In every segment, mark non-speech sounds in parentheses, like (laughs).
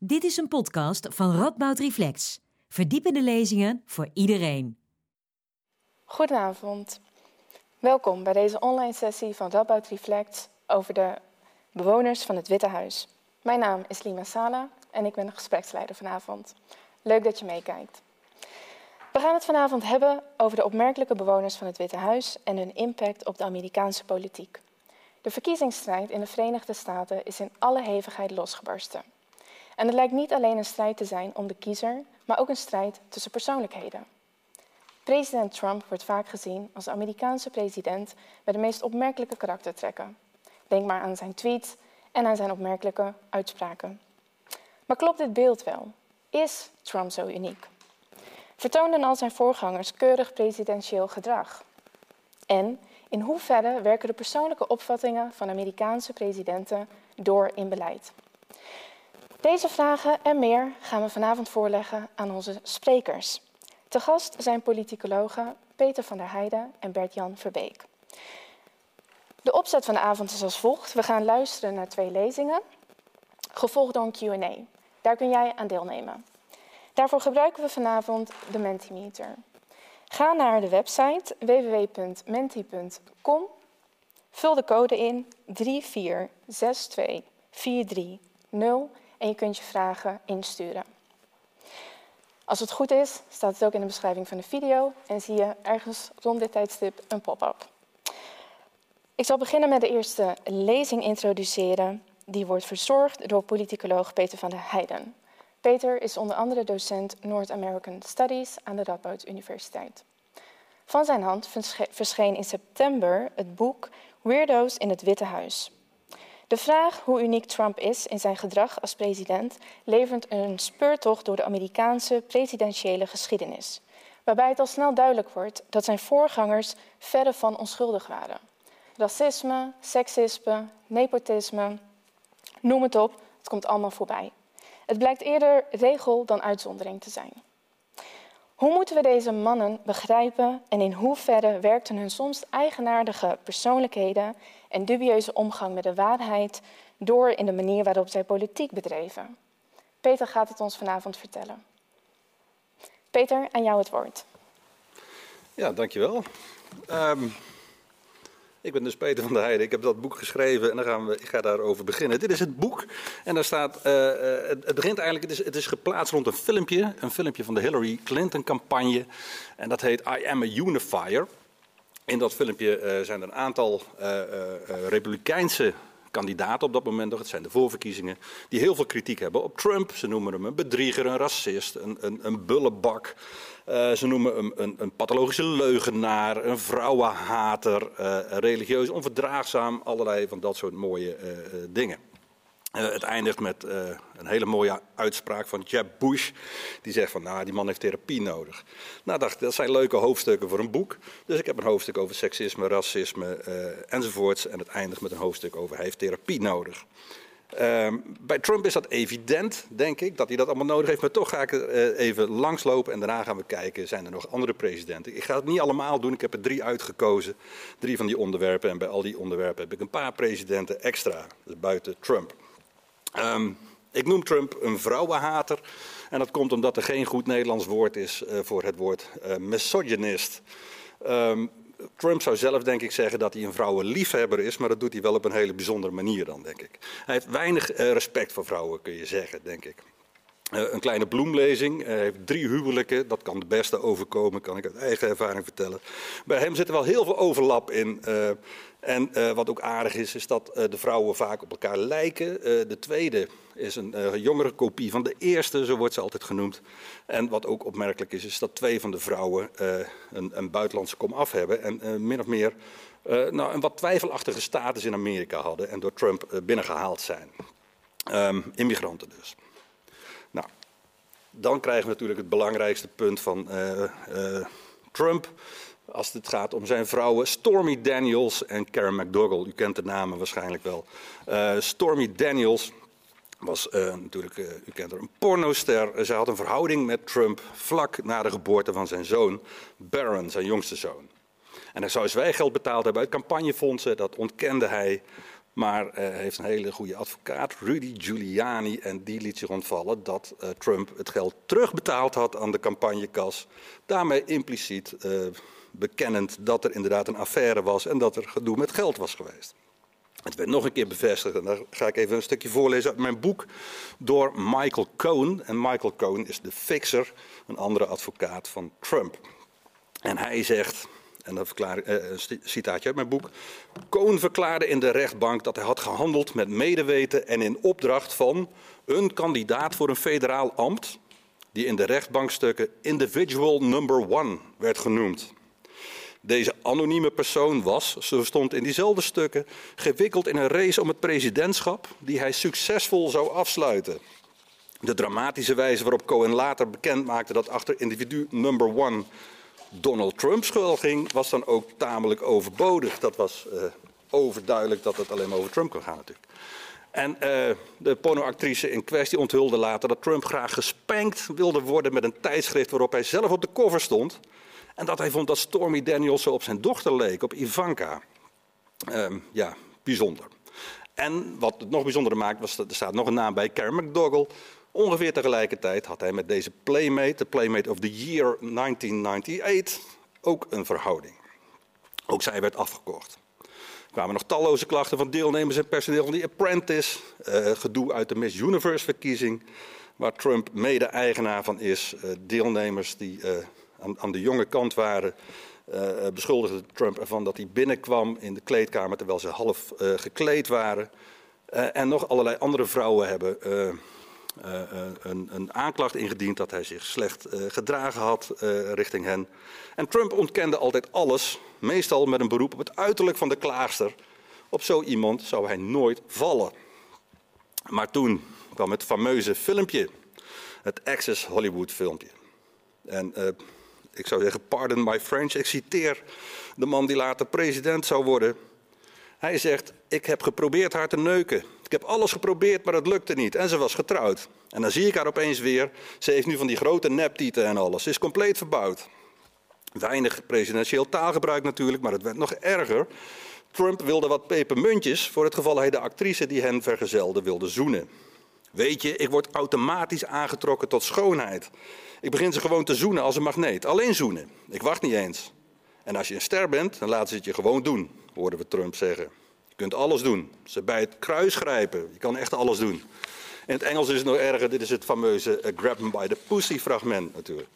Dit is een podcast van Radboud Reflex. Verdiepende lezingen voor iedereen. Goedenavond. Welkom bij deze online sessie van Radboud Reflex over de bewoners van het Witte Huis. Mijn naam is Lima Sala en ik ben de gespreksleider vanavond. Leuk dat je meekijkt. We gaan het vanavond hebben over de opmerkelijke bewoners van het Witte Huis en hun impact op de Amerikaanse politiek. De verkiezingsstrijd in de Verenigde Staten is in alle hevigheid losgebarsten. En het lijkt niet alleen een strijd te zijn om de kiezer, maar ook een strijd tussen persoonlijkheden. President Trump wordt vaak gezien als de Amerikaanse president met de meest opmerkelijke karaktertrekken. Denk maar aan zijn tweets en aan zijn opmerkelijke uitspraken. Maar klopt dit beeld wel? Is Trump zo uniek? Vertoonden al zijn voorgangers keurig presidentieel gedrag? En in hoeverre werken de persoonlijke opvattingen van Amerikaanse presidenten door in beleid? Deze vragen en meer gaan we vanavond voorleggen aan onze sprekers. Te gast zijn politicologen Peter van der Heijden en Bert-Jan Verbeek. De opzet van de avond is als volgt. We gaan luisteren naar twee lezingen, gevolgd door een Q&A. Daar kun jij aan deelnemen. Daarvoor gebruiken we vanavond de Mentimeter. Ga naar de website www.menti.com. Vul de code in 3462430 en je kunt je vragen insturen. Als het goed is, staat het ook in de beschrijving van de video en zie je ergens rond dit tijdstip een pop-up. Ik zal beginnen met de eerste lezing introduceren. Die wordt verzorgd door politicoloog Peter van der Heijden. Peter is onder andere docent North American Studies aan de Radboud Universiteit. Van zijn hand verscheen in september het boek Weirdo's in het Witte Huis. De vraag hoe uniek Trump is in zijn gedrag als president levert een speurtocht door de Amerikaanse presidentiële geschiedenis, waarbij het al snel duidelijk wordt dat zijn voorgangers verre van onschuldig waren. Racisme, seksisme, nepotisme, noem het op, het komt allemaal voorbij. Het blijkt eerder regel dan uitzondering te zijn. Hoe moeten we deze mannen begrijpen en in hoeverre werkten hun soms eigenaardige persoonlijkheden en dubieuze omgang met de waarheid door in de manier waarop zij politiek bedreven? Peter gaat het ons vanavond vertellen. Peter, aan jou het woord. Ja, dankjewel. Um, ik ben dus Peter van der Heijden. Ik heb dat boek geschreven en dan gaan we, ik ga daarover beginnen. Dit is het boek en daar staat, uh, het, het, begint eigenlijk, het is, het is geplaatst rond een filmpje. Een filmpje van de Hillary Clinton campagne. En dat heet I am a unifier. In dat filmpje uh, zijn er een aantal uh, republikeinse kandidaten op dat moment nog, het zijn de voorverkiezingen, die heel veel kritiek hebben op Trump. Ze noemen hem een bedrieger, een racist, een, een, een bullebak. Ze noemen hem een, een, pathologische leugenaar, een vrouwenhater, religieus onverdraagzaam, allerlei van dat soort mooie dingen. Het eindigt met een hele mooie uitspraak van Jeb Bush. Die zegt van, nou, die man heeft therapie nodig. Nou, dacht dat zijn leuke hoofdstukken voor een boek. Dus ik heb een hoofdstuk over seksisme, racisme enzovoorts. En het eindigt met een hoofdstuk over hij heeft therapie nodig. Um, bij Trump is dat evident, denk ik, dat hij dat allemaal nodig heeft. Maar toch ga ik uh, even langslopen en daarna gaan we kijken, zijn er nog andere presidenten? Ik ga het niet allemaal doen, ik heb er drie uitgekozen, drie van die onderwerpen. En bij al die onderwerpen heb ik een paar presidenten extra, dus buiten Trump. Um, ik noem Trump een vrouwenhater. En dat komt omdat er geen goed Nederlands woord is uh, voor het woord uh, misogynist. Um, Trump zou zelf denk ik zeggen dat hij een vrouwenliefhebber is, maar dat doet hij wel op een hele bijzondere manier dan, denk ik. Hij heeft weinig uh, respect voor vrouwen, kun je zeggen, denk ik. Uh, een kleine bloemlezing. Hij heeft drie huwelijken. Dat kan de beste overkomen, kan ik uit eigen ervaring vertellen. Bij hem zit er wel heel veel overlap in. Uh, en wat ook aardig is, is dat de vrouwen vaak op elkaar lijken. De tweede is een jongere kopie van de eerste, zo wordt ze altijd genoemd. En wat ook opmerkelijk is, is dat twee van de vrouwen een, een, buitenlandse komaf hebben. En min of meer nou, een wat twijfelachtige status in Amerika hadden en door Trump binnengehaald zijn. Um, immigranten dus. Dan krijgen we natuurlijk het belangrijkste punt van Trump als het gaat om zijn vrouwen Stormy Daniels en Karen McDougall. U kent de namen waarschijnlijk wel. Uh, Stormy Daniels was natuurlijk, u kent haar, een pornoster. Zij had een verhouding met Trump vlak na de geboorte van zijn zoon Barron, zijn jongste zoon. En hij zou zwijgeld betaald hebben uit campagnefondsen, dat ontkende hij. Maar uh, heeft een hele goede advocaat, Rudy Giuliani, en die liet zich ontvallen dat uh, Trump het geld terugbetaald had aan de campagnekas. Daarmee impliciet uh, bekennend dat er inderdaad een affaire was en dat er gedoe met geld was geweest. Het werd nog een keer bevestigd, en daar ga ik even een stukje voorlezen uit mijn boek, door Michael Cohen. En Michael Cohen is de fixer, een andere advocaat van Trump. En hij zegt, en dat eh, een citaatje uit mijn boek. Cohen verklaarde in de rechtbank dat hij had gehandeld met medeweten en in opdracht van een kandidaat voor een federaal ambt, die in de rechtbankstukken individual number one werd genoemd. Deze anonieme persoon was, zo stond in diezelfde stukken, gewikkeld in een race om het presidentschap die hij succesvol zou afsluiten. De dramatische wijze waarop Cohen later bekend maakte dat achter individu number one Donald Trump schuil ging, was dan ook tamelijk overbodig. Dat was uh, overduidelijk dat het alleen maar over Trump kon gaan natuurlijk. En uh, de pornoactrice in kwestie onthulde later dat Trump graag gespankt wilde worden met een tijdschrift waarop hij zelf op de cover stond. En dat hij vond dat Stormy Daniels zo op zijn dochter leek, op Ivanka. Uh, ja, bijzonder. En wat het nog bijzonderer maakt, was dat er staat nog een naam bij, Karen McDougall. Ongeveer tegelijkertijd had hij met deze Playmate, de Playmate of the Year 1998, ook een verhouding. Ook zij werd afgekocht. Er kwamen nog talloze klachten van deelnemers en personeel van The Apprentice. Uh, gedoe uit de Miss Universe verkiezing, waar Trump mede-eigenaar van is. Uh, deelnemers die uh, aan, aan, de jonge kant waren, beschuldigden Trump ervan dat hij binnenkwam in de kleedkamer terwijl ze half gekleed waren. en nog allerlei andere vrouwen hebben een, een, aanklacht ingediend dat hij zich slecht uh, gedragen had richting hen. En Trump ontkende altijd alles, meestal met een beroep op het uiterlijk van de klaagster. Op zo iemand zou hij nooit vallen. Maar toen kwam het fameuze filmpje, het Access Hollywood filmpje. En ik zou zeggen, pardon my French, ik citeer de man die later president zou worden. Hij zegt, ik heb geprobeerd haar te neuken. Ik heb alles geprobeerd, maar het lukte niet. En ze was getrouwd. En dan zie ik haar opeens weer. Ze heeft nu van die grote neptieten en alles. Ze is compleet verbouwd. Weinig presidentieel taalgebruik natuurlijk, maar het werd nog erger. Trump wilde wat pepermuntjes voor het geval hij de actrice die hen vergezelde wilde zoenen. Weet je, ik word automatisch aangetrokken tot schoonheid. Ik begin ze gewoon te zoenen als een magneet. Alleen zoenen. Ik wacht niet eens. En als je een ster bent, dan laten ze het je gewoon doen, hoorden we Trump zeggen. Kunt alles doen. Ze bij het kruis grijpen. Je kan echt alles doen. In het Engels is het nog erger. Dit is het fameuze uh, grab him by the pussy fragment natuurlijk.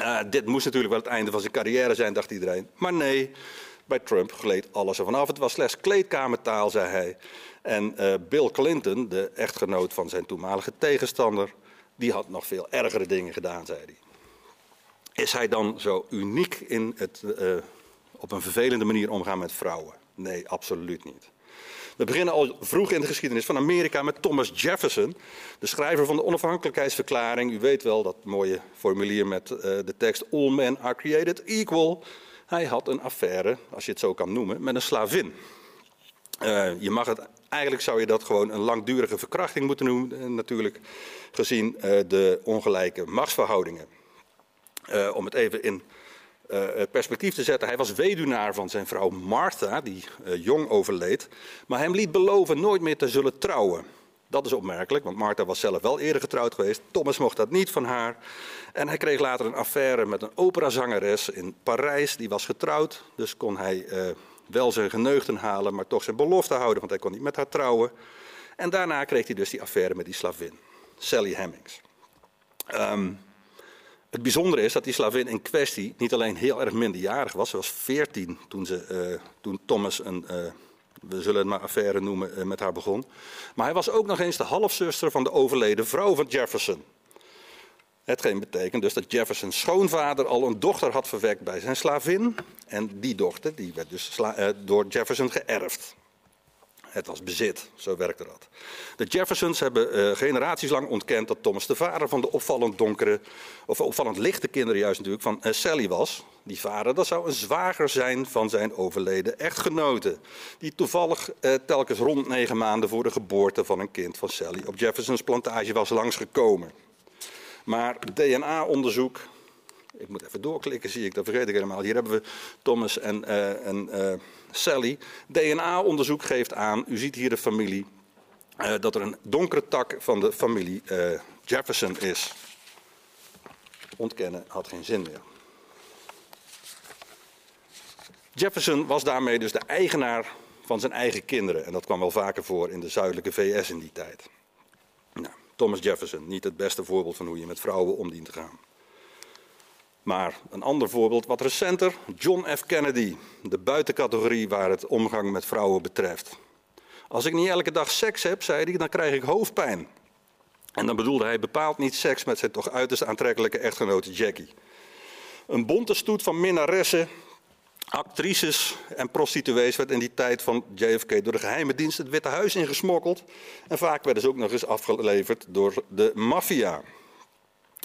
Uh, dit moest natuurlijk wel het einde van zijn carrière zijn, dacht iedereen. Maar nee, bij Trump gleed alles ervan af. Het was slechts kleedkamertaal, zei hij. En uh, Bill Clinton, de echtgenoot van zijn toenmalige tegenstander, die had nog veel ergere dingen gedaan, zei hij. Is hij dan zo uniek in het op een vervelende manier omgaan met vrouwen? Nee, absoluut niet. We beginnen al vroeg in de geschiedenis van Amerika met Thomas Jefferson, de schrijver van de onafhankelijkheidsverklaring. U weet wel dat mooie formulier met uh, de tekst All men are created equal. Hij had een affaire, als je het zo kan noemen, met een slavin. Uh, je mag het, eigenlijk zou je dat gewoon een langdurige verkrachting moeten noemen, natuurlijk gezien de ongelijke machtsverhoudingen. Om het even in perspectief te zetten. Hij was weduwnaar van zijn vrouw Martha, die uh, jong overleed. Maar hem liet beloven nooit meer te zullen trouwen. Dat is opmerkelijk, want Martha was zelf wel eerder getrouwd geweest. Thomas mocht dat niet van haar. En hij kreeg later een affaire met een operazangeres in Parijs. Die was getrouwd, dus kon hij wel zijn geneugten halen, maar toch zijn belofte houden, want hij kon niet met haar trouwen. En daarna kreeg hij dus die affaire met die slavin, Sally Hemings. Um, het bijzondere is dat die slavin in kwestie niet alleen heel erg minderjarig was, ze was 14 toen, ze, uh, toen Thomas een, uh, we zullen het maar affaire noemen, uh, met haar begon. Maar hij was ook nog eens de halfzuster van de overleden vrouw van Jefferson. Hetgeen betekent dus dat Jefferson's schoonvader al een dochter had verwekt bij zijn slavin. En die dochter die werd dus door Jefferson geërfd. Het was bezit, zo werkte dat. De Jeffersons hebben uh, generaties lang ontkend dat Thomas de vader van de opvallend donkere, of opvallend lichte kinderen juist natuurlijk, van uh, Sally was. Die vader, dat zou een zwager zijn van zijn overleden echtgenote. Die toevallig uh, telkens rond negen maanden voor de geboorte van een kind van Sally op Jeffersons plantage was langsgekomen. Maar DNA-onderzoek Ik moet even doorklikken, zie ik, dat vergeet ik helemaal. Hier hebben we Thomas en, en Sally. DNA-onderzoek geeft aan, u ziet hier de familie, uh, dat er een donkere tak van de familie Jefferson is. Ontkennen had geen zin meer. Jefferson was daarmee dus de eigenaar van zijn eigen kinderen. En dat kwam wel vaker voor in de zuidelijke VS in die tijd. Nou, Thomas Jefferson, niet het beste voorbeeld van hoe je met vrouwen om dient te gaan. Maar een ander voorbeeld, wat recenter, John F. Kennedy, de buitencategorie waar het omgang met vrouwen betreft. Als ik niet elke dag seks heb, zei hij, dan krijg ik hoofdpijn. En dan bedoelde hij bepaald niet seks met zijn toch uiterst aantrekkelijke echtgenote Jackie. Een bonte stoet van minnaressen actrices en prostituees werd in die tijd van JFK door de geheime dienst het Witte Huis ingesmokkeld. En vaak werden ze ook nog eens afgeleverd door de maffia.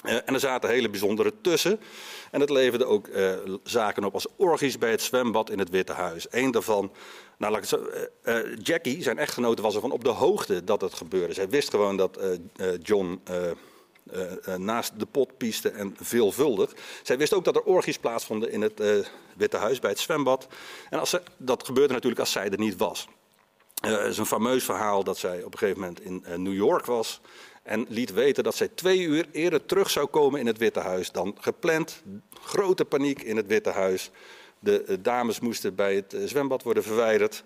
Uh, en er zaten hele bijzondere tussen. En het leverde ook uh, zaken op als orgies bij het zwembad in het Witte Huis. Eén daarvan, nou, laat ik zo, uh, Jackie, zijn echtgenote, was ervan op de hoogte dat het gebeurde. Zij wist gewoon dat John naast de pot pieste en veelvuldig. Zij wist ook dat er orgies plaatsvonden in het Witte Huis bij het zwembad. En als ze, dat gebeurde natuurlijk als zij er niet was. Het is een fameus verhaal dat zij op een gegeven moment in New York was. En liet weten dat zij twee uur eerder terug zou komen in het Witte Huis dan gepland. Grote paniek in het Witte Huis. De dames moesten bij het zwembad worden verwijderd.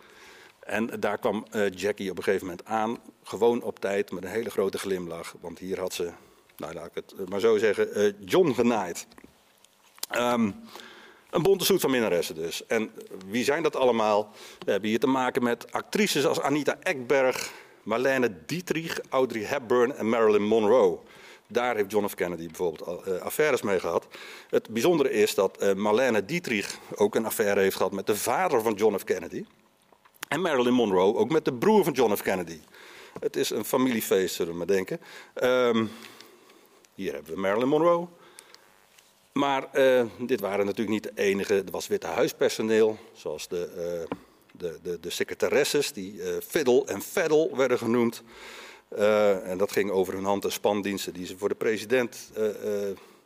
En daar kwam Jackie op een gegeven moment aan, gewoon op tijd, met een hele grote glimlach. Want hier had ze nou laat ik het maar zo zeggen, John genaaid. Um, een bonte stoet van minnaressen dus. En wie zijn dat allemaal? We hebben hier te maken met actrices als Anita Ekberg, Marlene Dietrich, Audrey Hepburn en Marilyn Monroe. Daar heeft John F. Kennedy bijvoorbeeld al, uh, affaires mee gehad. Het bijzondere is dat uh, Marlene Dietrich ook een affaire heeft gehad met de vader van John F. Kennedy. En Marilyn Monroe ook met de broer van John F. Kennedy. Het is een familiefeest, zullen we maar denken. Um, hier hebben we Marilyn Monroe. Maar uh, dit waren natuurlijk niet de enige. Er was Witte Huispersoneel, zoals de, de, de, de, secretaresses, die uh, Fiddle en Faddle werden genoemd. en dat ging over hun hand- en spandiensten die ze voor de president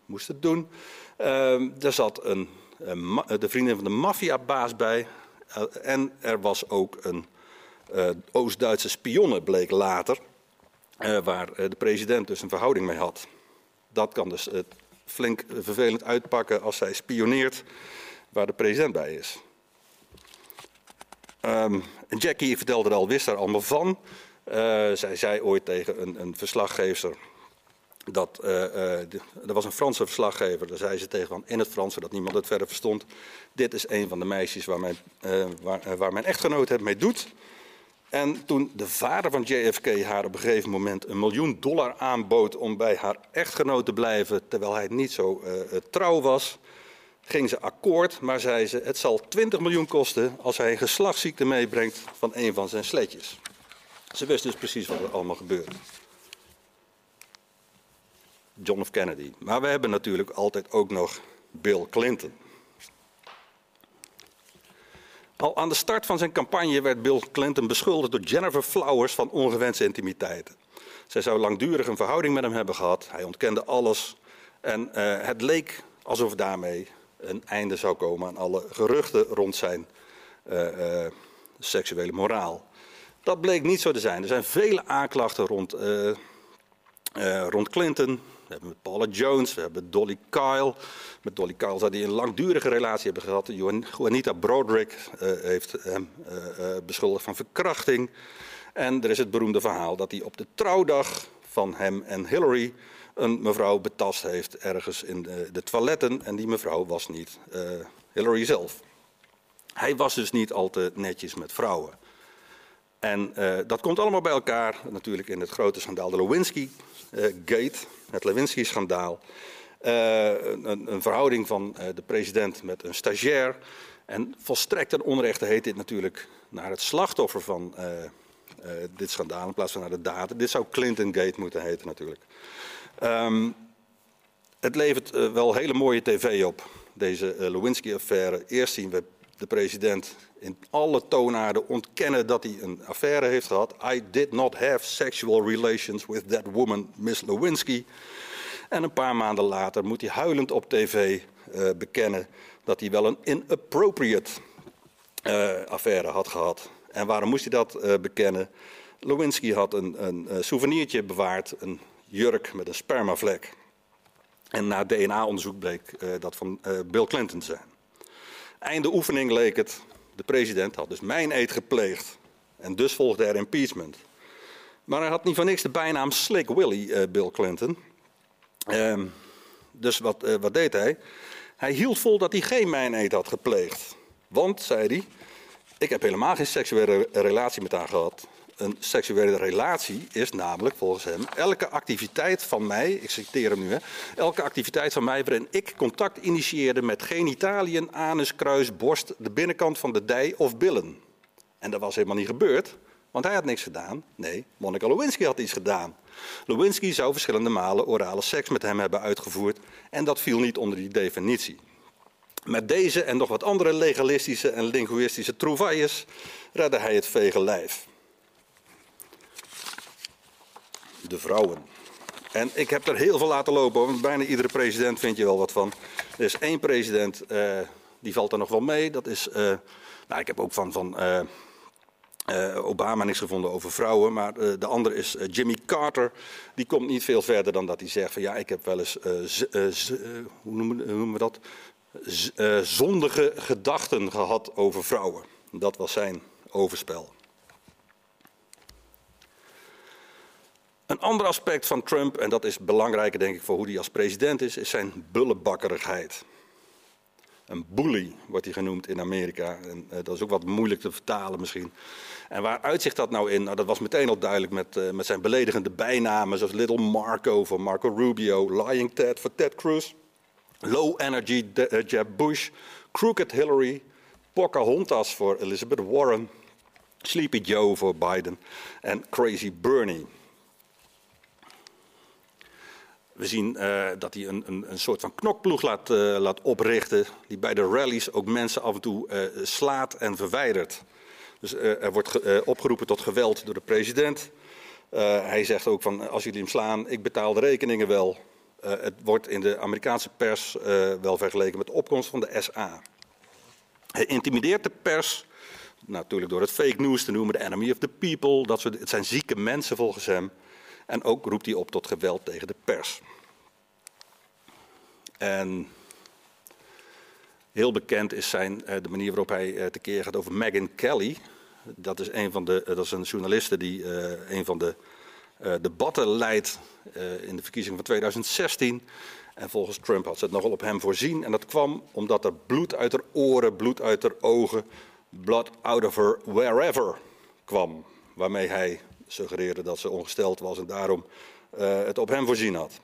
moesten doen. er zat een, de vriendin van de maffiabaas bij. en er was ook een Oost-Duitse spionne, bleek later. waar de president dus een verhouding mee had dat kan dus flink vervelend uitpakken als zij spioneert waar de president bij is. Um, Jackie vertelde er al, wist daar allemaal van. Uh, zij zei ooit tegen een, een verslaggever dat uh, uh, er was een Franse verslaggever, daar zei ze tegen van in het Frans, zodat niemand het verder verstond. Dit is een van de meisjes waar mijn, waar, waar mijn echtgenoot het mee doet. En toen de vader van JFK haar op een gegeven moment een miljoen dollar aanbood om bij haar echtgenoot te blijven, terwijl hij niet zo trouw was, ging ze akkoord, maar zei ze: Het zal 20 miljoen kosten als hij een geslachtsziekte meebrengt van een van zijn sletjes. Ze wist dus precies wat er allemaal gebeurde. John F. Kennedy. Maar we hebben natuurlijk altijd ook nog Bill Clinton. Al aan de start van zijn campagne werd Bill Clinton beschuldigd door Jennifer Flowers van ongewenste intimiteiten. Zij zou langdurig een verhouding met hem hebben gehad. Hij ontkende alles. En uh, het leek alsof daarmee een einde zou komen aan alle geruchten rond zijn uh, uh, seksuele moraal. Dat bleek niet zo te zijn. Er zijn vele aanklachten rond, rond Clinton. We hebben Paula Jones, we hebben Dolly Kyle. Met Dolly Kyle zou hij een langdurige relatie hebben gehad. Juanita Broderick heeft hem beschuldigd van verkrachting. En er is het beroemde verhaal dat hij op de trouwdag van hem en Hillary een mevrouw betast heeft ergens in de, de toiletten. En die mevrouw was niet Hillary zelf. Hij was dus niet al te netjes met vrouwen. En dat komt allemaal bij elkaar, natuurlijk in het grote schandaal de Lewinsky-gate het Lewinsky-schandaal. Uh, een, een, verhouding van uh, de president met een stagiair. En volstrekt een onrechte heet dit natuurlijk naar het slachtoffer van uh, dit schandaal in plaats van naar de dader. Dit zou Clinton Gate moeten heten natuurlijk. Um, het levert wel hele mooie tv op, deze Lewinsky-affaire. Eerst zien we de president in alle toonaarden ontkennen dat hij een affaire heeft gehad. I did not have sexual relations with that woman, Miss Lewinsky. En een paar maanden later moet hij huilend op tv uh, bekennen dat hij wel een inappropriate affaire had gehad. En waarom moest hij dat bekennen? Lewinsky had een, een, een souvenirtje bewaard, een jurk met een spermavlek. En na DNA-onderzoek bleek uh, dat van uh, Bill Clinton te zijn. Einde oefening leek het, de president had dus mijn eet gepleegd. En dus volgde er impeachment. Maar hij had niet van niks de bijnaam Slick Willy, uh, Bill Clinton. Ehm, dus wat, wat deed hij? Hij hield vol dat hij geen mijn eet had gepleegd. Want, zei hij, ik heb helemaal geen seksuele relatie met haar gehad. Een seksuele relatie is namelijk volgens hem elke activiteit van mij, ik citeer hem nu, hè, elke activiteit van mij waarin ik contact initieerde met genitaliën, anus, kruis, borst, de binnenkant van de dij of billen. En dat was helemaal niet gebeurd, want hij had niks gedaan. Nee, Monica Lewinsky had iets gedaan. Lewinsky zou verschillende malen orale seks met hem hebben uitgevoerd en dat viel niet onder die definitie. Met deze en nog wat andere legalistische en linguïstische trouvailles redde hij het vege lijf. De vrouwen. En ik heb er heel veel laten lopen, want bijna iedere president vind je wel wat van. Er is één president, uh, die valt er nog wel mee. Dat is, uh, nou ik heb ook van, van uh, Obama niks gevonden over vrouwen. Maar de andere is Jimmy Carter. Die komt niet veel verder dan dat hij zegt van ja, ik heb wel eens, hoe noemen, hoe noemen we dat? zondige gedachten gehad over vrouwen. Dat was zijn overspel. Een ander aspect van Trump, en dat is belangrijker denk ik voor hoe hij als president is, is zijn bullebakkerigheid. Een bully wordt hij genoemd in Amerika. En, uh, dat is ook wat moeilijk te vertalen misschien. En waar uitzicht dat nou in? Nou, dat was meteen al duidelijk met, uh, met zijn beledigende bijnamen, zoals Little Marco voor Marco Rubio, Lying Ted voor Ted Cruz. Low Energy uh, Jeb Bush, Crooked Hillary, Pocahontas voor Elizabeth Warren, Sleepy Joe voor Biden en Crazy Bernie. We zien uh, dat hij een, een, een, soort van knokploeg laat, uh, laat, oprichten, die bij de rallies ook mensen af en toe uh, slaat en verwijdert. Dus er wordt opgeroepen tot geweld door de president. hij zegt ook van als jullie hem slaan, ik betaal de rekeningen wel. Het wordt in de Amerikaanse pers wel vergeleken met de opkomst van de SA. Hij intimideert de pers, natuurlijk door het fake news te noemen, de enemy of the people. Dat het zijn zieke mensen volgens hem. En ook roept hij op tot geweld tegen de pers. En heel bekend is zijn, uh, de manier waarop hij tekeer gaat over Megyn Kelly. Dat is een van de, dat is een journaliste die een van de debatten leidt in de verkiezingen van 2016. En volgens Trump had ze het nogal op hem voorzien. En dat kwam omdat er bloed uit haar oren, bloed uit haar ogen, blood out of her wherever kwam. Waarmee hij suggereerde dat ze ongesteld was en daarom uh, het op hem voorzien had.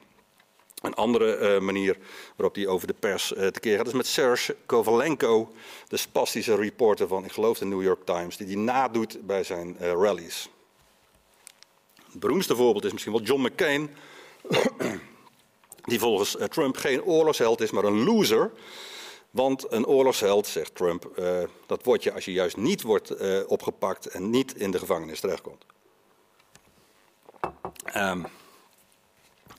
Een andere uh, manier waarop hij over de pers uh, tekeer gaat is met Serge Kovalenko, de spastische reporter van, ik geloof, de New York Times, die die nadoet bij zijn rallies. Het beroemdste voorbeeld is misschien wel John McCain, die volgens Trump geen oorlogsheld is, maar een loser. Want een oorlogsheld, zegt Trump, dat word je als je juist niet wordt opgepakt en niet in de gevangenis terechtkomt. Um,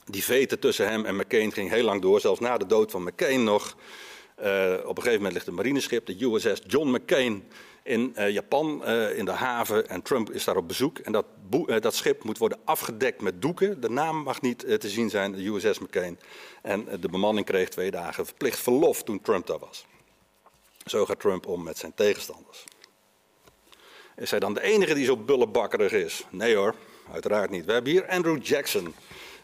die vete tussen hem en McCain ging heel lang door, zelfs na de dood van McCain nog. Uh, op een gegeven moment ligt een marineschip, de USS John McCain, in uh, Japan uh, in de haven. En Trump is daar op bezoek. En dat, dat, schip moet worden afgedekt met doeken. De naam mag niet te zien zijn, de USS McCain. En de bemanning kreeg twee dagen verplicht verlof toen Trump daar was. Zo gaat Trump om met zijn tegenstanders. Is hij dan de enige die zo bullebakkerig is? Nee hoor, uiteraard niet. We hebben hier Andrew Jackson.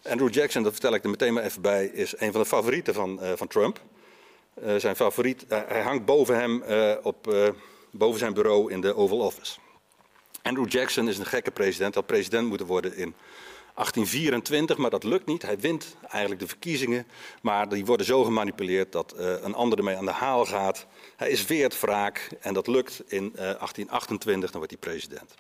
Andrew Jackson, dat vertel ik er meteen maar even bij, is een van de favorieten van, uh, van Trump. Uh, zijn favoriet, uh, hij hangt boven hem op, boven zijn bureau in de Oval Office. Andrew Jackson is een gekke president, had president moeten worden in 1824, maar dat lukt niet. Hij wint eigenlijk de verkiezingen, maar die worden zo gemanipuleerd dat een ander ermee aan de haal gaat. Hij is weer het wraak en dat lukt in 1828, dan wordt hij president.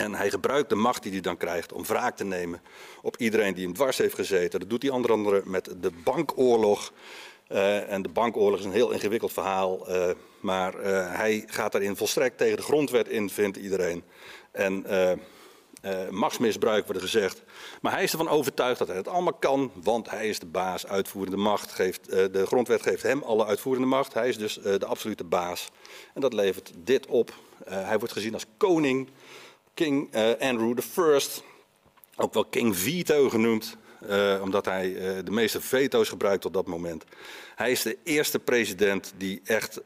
En hij gebruikt de macht die hij dan krijgt om wraak te nemen op iedereen die hem dwars heeft gezeten. Dat doet hij onder andere met de bankoorlog. Uh, en de bankoorlog is een heel ingewikkeld verhaal. Uh, maar uh, hij gaat daarin volstrekt tegen de grondwet in, vindt iedereen. En machtsmisbruik wordt gezegd. Maar hij is ervan overtuigd dat hij het allemaal kan, want hij is de baas, uitvoerende macht. Geeft, de grondwet geeft hem alle uitvoerende macht. Hij is dus de absolute baas. En dat levert dit op. hij wordt gezien als koning, King Andrew I. Ook wel King Veto genoemd, omdat hij de meeste veto's gebruikt op dat moment. Hij is de eerste president die echt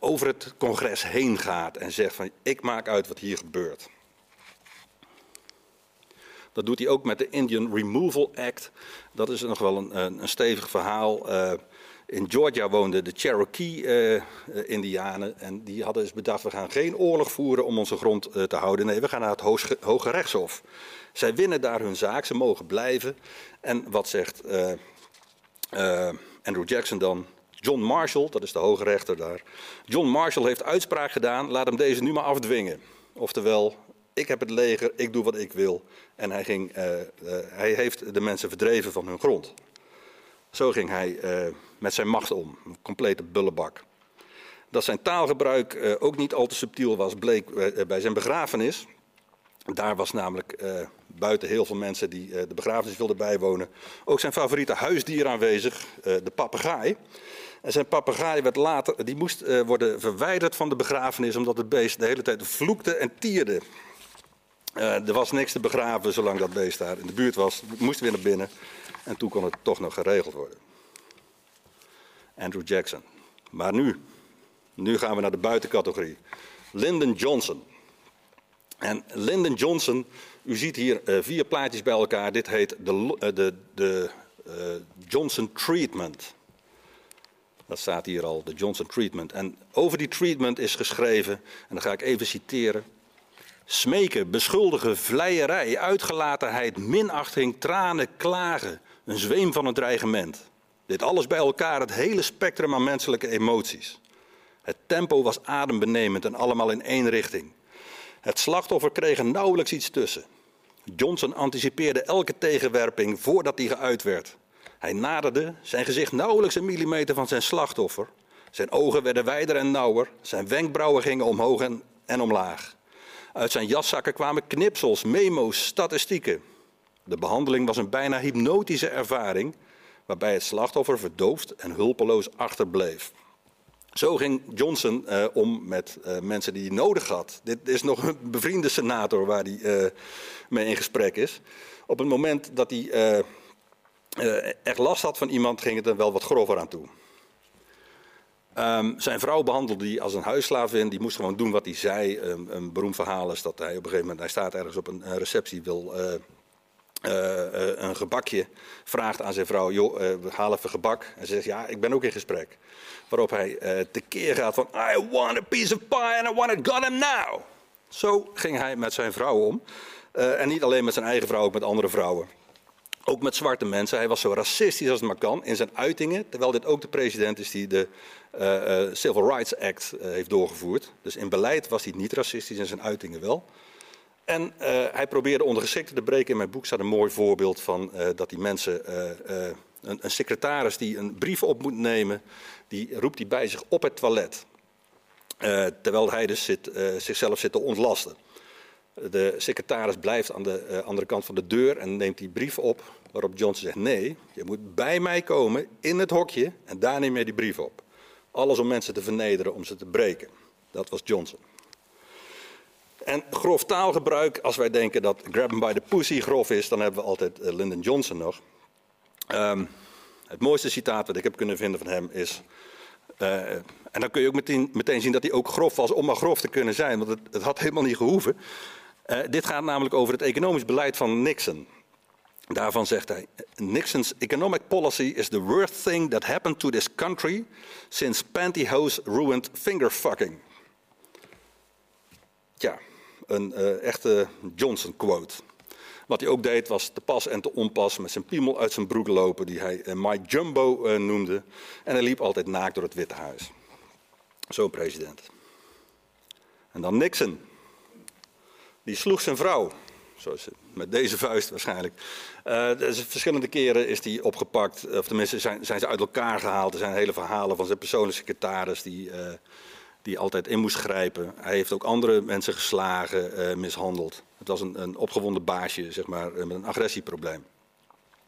over het congres heen gaat en zegt van ik maak uit wat hier gebeurt. Dat doet hij ook met de Indian Removal Act. Dat is nog wel een, een stevig verhaal. In Georgia woonden de Cherokee-Indianen. en die hadden dus bedacht: we gaan geen oorlog voeren om onze grond te houden. Nee, we gaan naar het Hoge Rechtshof. Zij winnen daar hun zaak, ze mogen blijven. En wat zegt Andrew Jackson dan? John Marshall, dat is de hoge rechter daar. John Marshall heeft uitspraak gedaan, laat hem deze nu maar afdwingen. Oftewel, ik heb het leger, ik doe wat ik wil. En hij, ging, hij heeft de mensen verdreven van hun grond. Zo ging hij met zijn macht om, een complete bullebak. Dat zijn taalgebruik ook niet al te subtiel was, bleek bij zijn begrafenis. Daar was namelijk buiten heel veel mensen die de begrafenis wilden bijwonen, ook zijn favoriete huisdier aanwezig, de papegaai. En zijn papegaai werd later, die moest worden verwijderd van de begrafenis omdat het beest de hele tijd vloekte en tierde. Er was niks te begraven zolang dat beest daar in de buurt was. Het moest weer naar binnen. En toen kon het toch nog geregeld worden. Andrew Jackson. Maar nu, nu gaan we naar de buitencategorie. Lyndon Johnson. En Lyndon Johnson, u ziet hier uh, vier plaatjes bij elkaar. Dit heet de, de, de Johnson Treatment. Dat staat hier al, de Johnson Treatment. En over die treatment is geschreven, en dan ga ik even citeren. Smeken, beschuldigen, vleierij, uitgelatenheid, minachting, tranen, klagen. Een zweem van een dreigement. Dit alles bij elkaar, het hele spectrum aan menselijke emoties. Het tempo was adembenemend en allemaal in één richting. Het slachtoffer kreeg er nauwelijks iets tussen. Johnson anticipeerde elke tegenwerping voordat die geuit werd. Hij naderde, zijn gezicht nauwelijks een millimeter van zijn slachtoffer. Zijn ogen werden wijder en nauwer, zijn wenkbrauwen gingen omhoog en, en omlaag. Uit zijn jaszakken kwamen knipsels, memo's, statistieken. De behandeling was een bijna hypnotische ervaring, waarbij het slachtoffer verdoofd en hulpeloos achterbleef. Zo ging Johnson uh, om met uh, mensen die hij nodig had. Dit is nog een bevriende senator waar hij uh, mee in gesprek is. Op het moment dat hij echt last had van iemand, ging het er wel wat grover aan toe. Um, zijn vrouw behandelde hij als een huisslaaf Die moest gewoon doen wat hij zei. Een beroemd verhaal is dat hij op een gegeven moment, hij staat ergens op een receptie, wil uh, uh, een gebakje, vraagt aan zijn vrouw, joh, we halen even gebak. En ze zegt, ja, ik ben ook in gesprek. Waarop hij tekeer gaat van, I want a piece of pie and I want it him now. Zo ging hij met zijn vrouw om. en niet alleen met zijn eigen vrouw, ook met andere vrouwen. Ook met zwarte mensen. Hij was zo racistisch als het maar kan in zijn uitingen. Terwijl dit ook de president is die de uh, uh, Civil Rights Act uh, heeft doorgevoerd. Dus in beleid was hij niet racistisch, in zijn uitingen wel. En hij probeerde ondergeschikten te breken. In mijn boek staat een mooi voorbeeld van dat die mensen. Een, een, secretaris die een brief op moet nemen, die roept hij bij zich op het toilet. terwijl hij dus zit, zichzelf zit te ontlasten. De secretaris blijft aan de andere kant van de deur en neemt die brief op. Waarop Johnson zegt: Nee, je moet bij mij komen in het hokje en daar neem je die brief op. Alles om mensen te vernederen, om ze te breken. Dat was Johnson. En grof taalgebruik, als wij denken dat grab him by the pussy grof is, dan hebben we altijd uh, Lyndon Johnson nog. Um, het mooiste citaat wat ik heb kunnen vinden van hem is. Uh, en dan kun je ook meteen, meteen, zien dat hij ook grof was om maar grof te kunnen zijn, want het, het had helemaal niet gehoeven. Uh, dit gaat namelijk over het economisch beleid van Nixon. Daarvan zegt hij: Nixon's economic policy is the worst thing that happened to this country since pantyhose ruined fingerfucking. Ja, een uh, echte Johnson quote. Wat hij ook deed was te pas en te onpas met zijn piemel uit zijn broek lopen, die hij uh, My Jumbo uh, noemde. En hij liep altijd naakt door het Witte Huis. Zo'n president. En dan Nixon. Die sloeg zijn vrouw. Zoals met deze vuist waarschijnlijk. Verschillende keren is hij opgepakt. Of tenminste zijn, zijn, ze uit elkaar gehaald. Er zijn hele verhalen van zijn persoonlijke secretaris. Die, die altijd in moest grijpen. Hij heeft ook andere mensen geslagen, mishandeld. Het was een, een opgewonden baasje, zeg maar, met een agressieprobleem.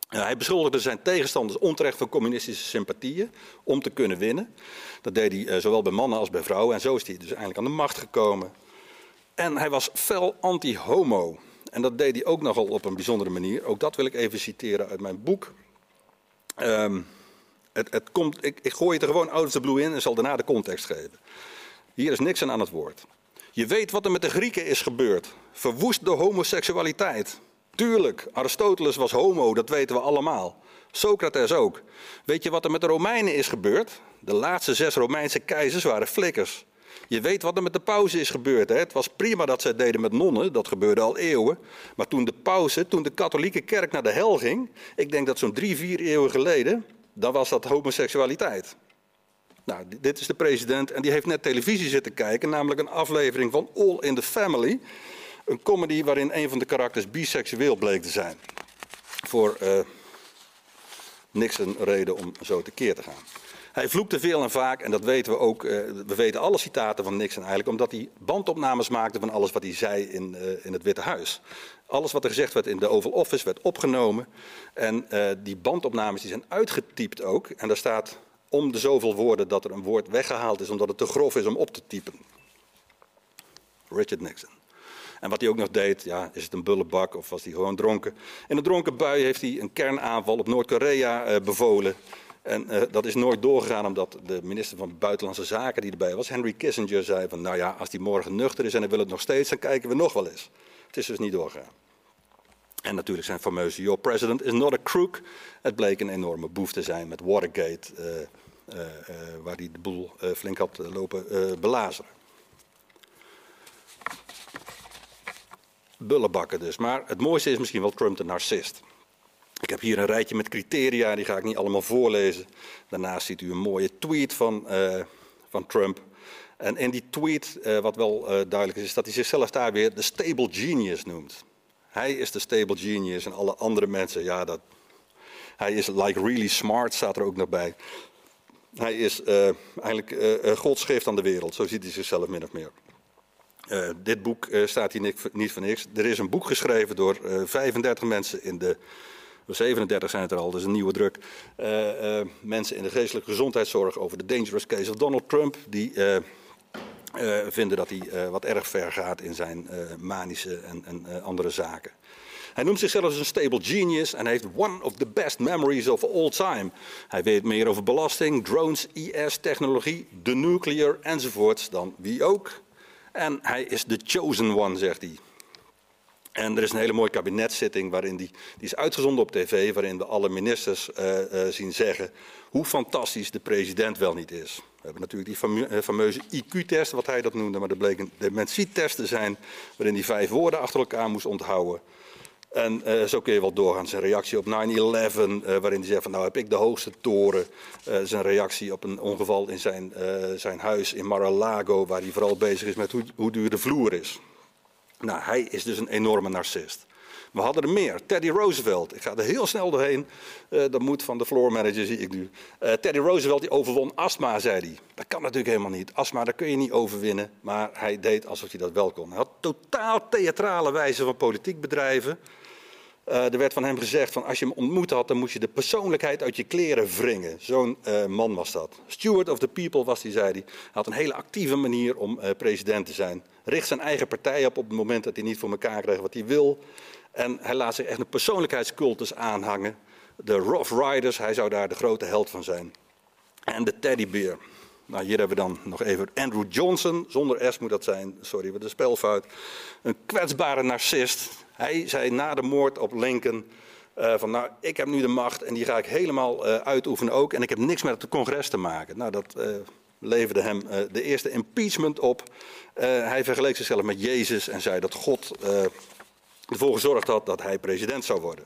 hij beschuldigde zijn tegenstanders onterecht van communistische sympathieën om te kunnen winnen. Dat deed hij zowel bij mannen als bij vrouwen. En zo is hij dus eindelijk aan de macht gekomen. En hij was fel anti-homo. En dat deed hij ook nogal op een bijzondere manier. Ook dat wil ik even citeren uit mijn boek. Um, het, het komt, ik, ik, gooi het er gewoon out of the in en zal daarna de context geven. Hier is niks aan het woord. Je weet wat er met de Grieken is gebeurd. Verwoest de homoseksualiteit. Tuurlijk, Aristoteles was homo, dat weten we allemaal. Socrates ook. Weet je wat er met de Romeinen is gebeurd? De laatste zes Romeinse keizers waren flikkers. Je weet wat er met de pauze is gebeurd. Hè? Het was prima dat ze het deden met nonnen, dat gebeurde al eeuwen. Maar toen de pauze, toen de katholieke kerk naar de hel ging, ik denk dat zo'n drie, vier eeuwen geleden, dan was dat homoseksualiteit. Nou, dit is de president en die heeft net televisie zitten kijken, namelijk een aflevering van All in the Family. Een comedy waarin een van de karakters biseksueel bleek te zijn. Voor uh, niks een reden om zo tekeer te gaan. Hij vloekte veel en vaak, en dat weten we ook. Uh, we weten alle citaten van Nixon eigenlijk, omdat hij bandopnames maakte van alles wat hij zei in, uh, in het Witte Huis. Alles wat er gezegd werd in de Oval Office werd opgenomen. En die bandopnames die zijn uitgetypt ook. En daar staat om de zoveel woorden dat er een woord weggehaald is omdat het te grof is om op te typen. Richard Nixon. En wat hij ook nog deed, ja, is het een bullebak of was hij gewoon dronken? In een dronken bui heeft hij een kernaanval op Noord-Korea bevolen. En uh, dat is nooit doorgegaan omdat de minister van Buitenlandse Zaken die erbij was, Henry Kissinger, zei van nou ja, als die morgen nuchter is en hij wil het nog steeds, dan kijken we nog wel eens. Het is dus niet doorgegaan. En natuurlijk zijn fameuze Your President is not a crook. Het bleek een enorme boef te zijn met Watergate, uh, waar hij de boel flink had lopen belazeren. Bullenbakken dus. Maar het mooiste is misschien wel Trump de narcist. Ik heb hier een rijtje met criteria, die ga ik niet allemaal voorlezen. Daarnaast ziet u een mooie tweet van, van Trump. En in die tweet, wat wel duidelijk is, is dat hij zichzelf daar weer de stable genius noemt. Hij is de stable genius en alle andere mensen, ja, dat, hij is like really smart, staat er ook nog bij. Hij is eigenlijk Gods geeft aan de wereld, zo ziet hij zichzelf min of meer. dit boek staat hier niet, voor niks. Er is een boek geschreven door 35 mensen in de 37 zijn het er al, dus een nieuwe druk. Uh, uh, mensen in de geestelijke gezondheidszorg over de dangerous case of Donald Trump. Die uh, vinden dat hij wat erg ver gaat in zijn manische en, en andere zaken. Hij noemt zichzelf een stable genius en heeft one of the best memories of all time. Hij weet meer over belasting, drones, IS-technologie, de nuclear enzovoorts dan wie ook. En hij is the chosen one, zegt hij. En er is een hele mooie kabinetszitting waarin die, die is uitgezonden op tv, waarin we alle ministers uh, uh, zien zeggen hoe fantastisch de president wel niet is. We hebben natuurlijk die uh, fameuze IQ-test, wat hij dat noemde, maar er bleken dementietesten te zijn waarin hij vijf woorden achter elkaar moest onthouden. En uh, zo kun je wel doorgaan. Zijn reactie op 9-11, uh, waarin hij zegt van nou heb ik de hoogste toren. Uh, zijn reactie op een ongeval in zijn, zijn huis in Mar-a-Lago, waar hij vooral bezig is met hoe, hoe duur de vloer is. Nou, hij is dus een enorme narcist. We hadden er meer. Teddy Roosevelt. Ik ga er heel snel doorheen. Uh, dat moet van de floor manager, zie ik nu. Teddy Roosevelt die overwon astma, zei hij. Dat kan natuurlijk helemaal niet. Astma, daar kun je niet overwinnen. Maar hij deed alsof hij dat wel kon. Hij had totaal theatrale wijze van politiek bedrijven. Uh, er werd van hem gezegd: van als je hem ontmoet had, dan moest je de persoonlijkheid uit je kleren wringen. Zo'n uh, man was dat. Steward of the people was hij, zei hij. Hij had een hele actieve manier om uh, president te zijn. Richt zijn eigen partij op op het moment dat hij niet voor elkaar kreeg wat hij wil. En hij laat zich echt een persoonlijkheidscultus aanhangen. De Rough Riders, hij zou daar de grote held van zijn. En de teddybeer. Nou, hier hebben we dan nog even Andrew Johnson. Zonder S moet dat zijn, sorry, wat een spelfout. Een kwetsbare narcist. Hij zei na de moord op Lincoln. Uh, van nou, ik heb nu de macht en die ga ik helemaal uh, uitoefenen ook. En ik heb niks met het congres te maken. Nou, dat uh, leverde hem de eerste impeachment op. hij vergeleek zichzelf met Jezus en zei dat God ervoor gezorgd had dat hij president zou worden.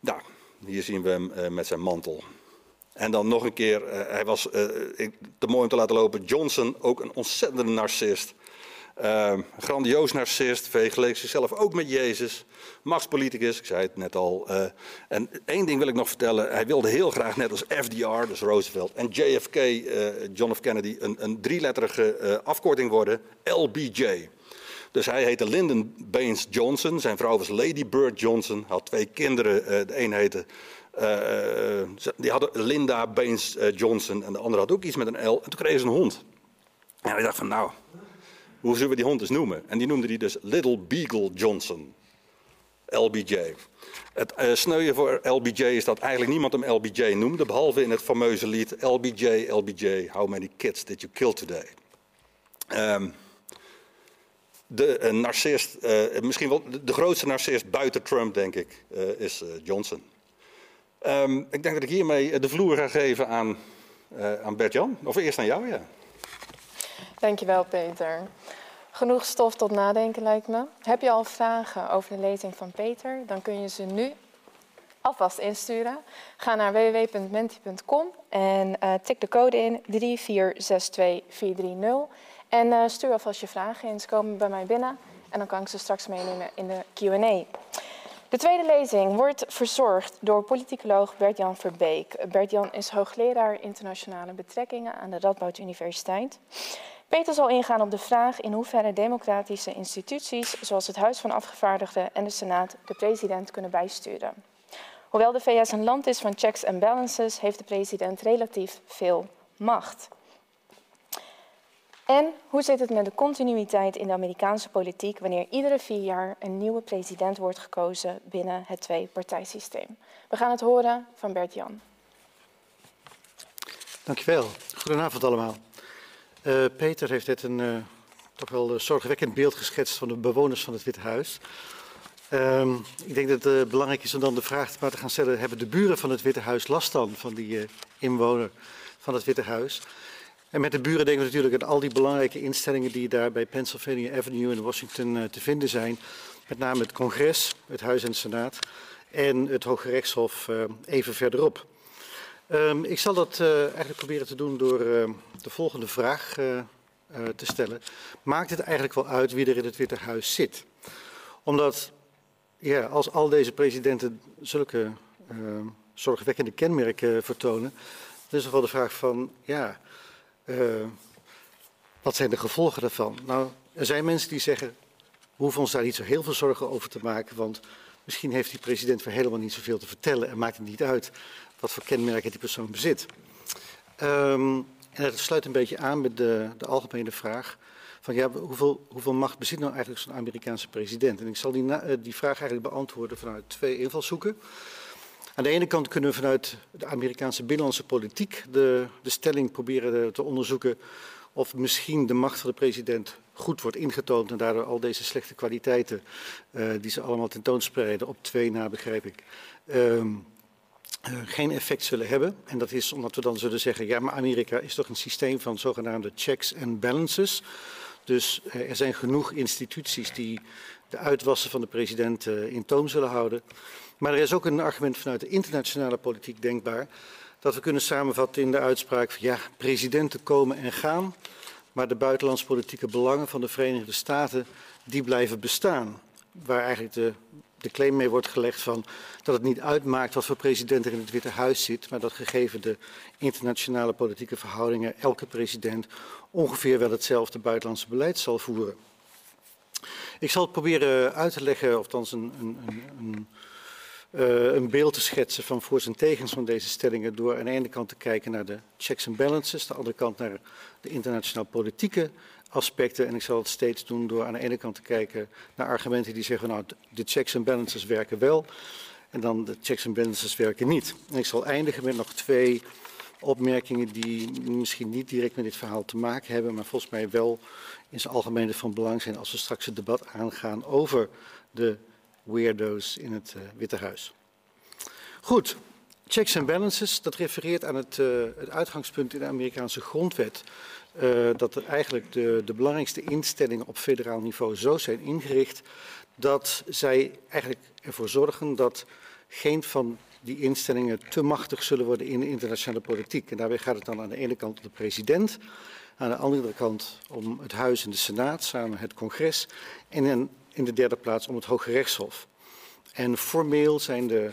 Nou, hier zien we hem met zijn mantel. En dan nog een keer, hij was te mooi om te laten lopen, Johnson, ook een ontzettende narcist. Uh, grandioos narcist, vergeleek zichzelf ook met Jezus. Machtspoliticus, ik zei het net al. Uh, en één ding wil ik nog vertellen. Hij wilde heel graag, net als FDR, dus Roosevelt, en JFK, uh, John F. Kennedy, een, een drieletterige uh, afkorting worden: LBJ. Dus hij heette Lyndon Baines Johnson. Zijn vrouw was Lady Bird Johnson. Had twee kinderen. de een heette die hadden Linda Baines Johnson en de andere had ook iets met een L. En toen kregen ze een hond. En hij dacht van, nou, hoe zullen we die hond eens noemen? En die noemde hij dus Little Beagle Johnson. LBJ. Het uh, sneuien voor LBJ is dat eigenlijk niemand hem LBJ noemde, behalve in het fameuze lied LBJ, LBJ, How Many Kids Did You Kill Today? Um, de uh, narcist, uh, misschien wel de, grootste narcist buiten Trump, denk ik, is Johnson. Um, ik denk dat ik hiermee de vloer ga geven aan, aan Bert-Jan. Of eerst aan jou, ja. Dankjewel, Peter. Genoeg stof tot nadenken lijkt me. Heb je al vragen over de lezing van Peter? Dan kun je ze nu alvast insturen. Ga naar www.menti.com en uh, tik de code in 3462430. En uh, stuur alvast je vragen in. Ze komen bij mij binnen en dan kan ik ze straks meenemen in de Q&A. De tweede lezing wordt verzorgd door politicoloog Bert-Jan Verbeek. Bert-Jan is hoogleraar internationale betrekkingen aan de Radboud Universiteit. Peter zal ingaan op de vraag in hoeverre democratische instituties, zoals het Huis van Afgevaardigden en de Senaat, de president kunnen bijsturen. Hoewel de VS een land is van checks en balances, heeft de president relatief veel macht. En hoe zit het met de continuïteit in de Amerikaanse politiek wanneer iedere vier jaar een nieuwe president wordt gekozen binnen het twee-partijsysteem? We gaan het horen van Bert Jan. Dankjewel. Goedenavond allemaal. Uh, Peter heeft net een uh, toch wel zorgwekkend beeld geschetst van de bewoners van het Witte Huis. Uh, ik denk dat het belangrijk is om dan de vraag maar te gaan stellen: hebben de buren van het Witte Huis last dan van die inwoner van het Witte Huis? En met de buren denken we natuurlijk aan al die belangrijke instellingen die daar bij Pennsylvania Avenue in Washington te vinden zijn. Met name het congres, het Huis en de Senaat en het Hoge Rechtshof even verderop. Um, ik zal dat uh, eigenlijk proberen te doen door uh, de volgende vraag uh, te stellen. Maakt het eigenlijk wel uit wie er in het Witte Huis zit? Omdat, ja, als al deze presidenten zulke ehm, zorgwekkende kenmerken vertonen, dan is er wel de vraag van, ja, wat zijn de gevolgen daarvan? Nou, er zijn mensen die zeggen, we hoeven ons daar niet zo heel veel zorgen over te maken, want misschien heeft die president voor helemaal niet zoveel te vertellen en maakt het niet uit wat voor kenmerken die persoon bezit. Um, en dat sluit een beetje aan met de, de algemene vraag van ja, hoeveel, hoeveel, macht bezit nou eigenlijk zo'n Amerikaanse president? En ik zal die, eh, die vraag eigenlijk beantwoorden vanuit twee invalshoeken. Aan de ene kant kunnen we vanuit de Amerikaanse binnenlandse politiek de, de stelling proberen te onderzoeken of misschien de macht van de president goed wordt ingetoond en daardoor al deze slechte kwaliteiten uh, die ze allemaal tentoonspreiden op twee na, begrijp ik, um, uh, geen effect zullen hebben. En dat is omdat we dan zullen zeggen, ja, maar Amerika is toch een systeem van zogenaamde checks and balances. Dus uh, er zijn genoeg instituties die de uitwassen van de president in toom zullen houden. Maar er is ook een argument vanuit de internationale politiek denkbaar. Dat we kunnen samenvatten in de uitspraak van ja, presidenten komen en gaan. Maar de buitenlandspolitieke belangen van de Verenigde Staten, die blijven bestaan. Waar eigenlijk de de claim mee wordt gelegd van dat het niet uitmaakt wat voor president er in het Witte Huis zit, maar dat gegeven de internationale politieke verhoudingen elke president ongeveer wel hetzelfde buitenlandse beleid zal voeren. Ik zal het proberen uit te leggen, of dan een, een, een, uh, een beeld te schetsen van voor's en tegens van deze stellingen door aan de ene kant te kijken naar de checks and balances, de andere kant naar de internationaal politieke aspecten. En ik zal het steeds doen door aan de ene kant te kijken naar argumenten die zeggen, nou, de checks en balances werken wel. En dan de checks en balances werken niet. En ik zal eindigen met nog twee opmerkingen die misschien niet direct met dit verhaal te maken hebben, maar volgens mij wel in zijn algemeen van belang zijn als we straks het debat aangaan over de weirdo's in het uh, Witte Huis. Goed, checks and balances, dat refereert aan het, uh, het uitgangspunt in de Amerikaanse grondwet uh, dat eigenlijk de, de, belangrijkste instellingen op federaal niveau zo zijn ingericht dat zij eigenlijk ervoor zorgen dat geen van die instellingen te machtig zullen worden in de internationale politiek. En daarbij gaat het dan aan de ene kant om de president, Aan de andere kant om het Huis en de Senaat, samen het congres. En in, de derde plaats om het Hoge Rechtshof. En formeel zijn de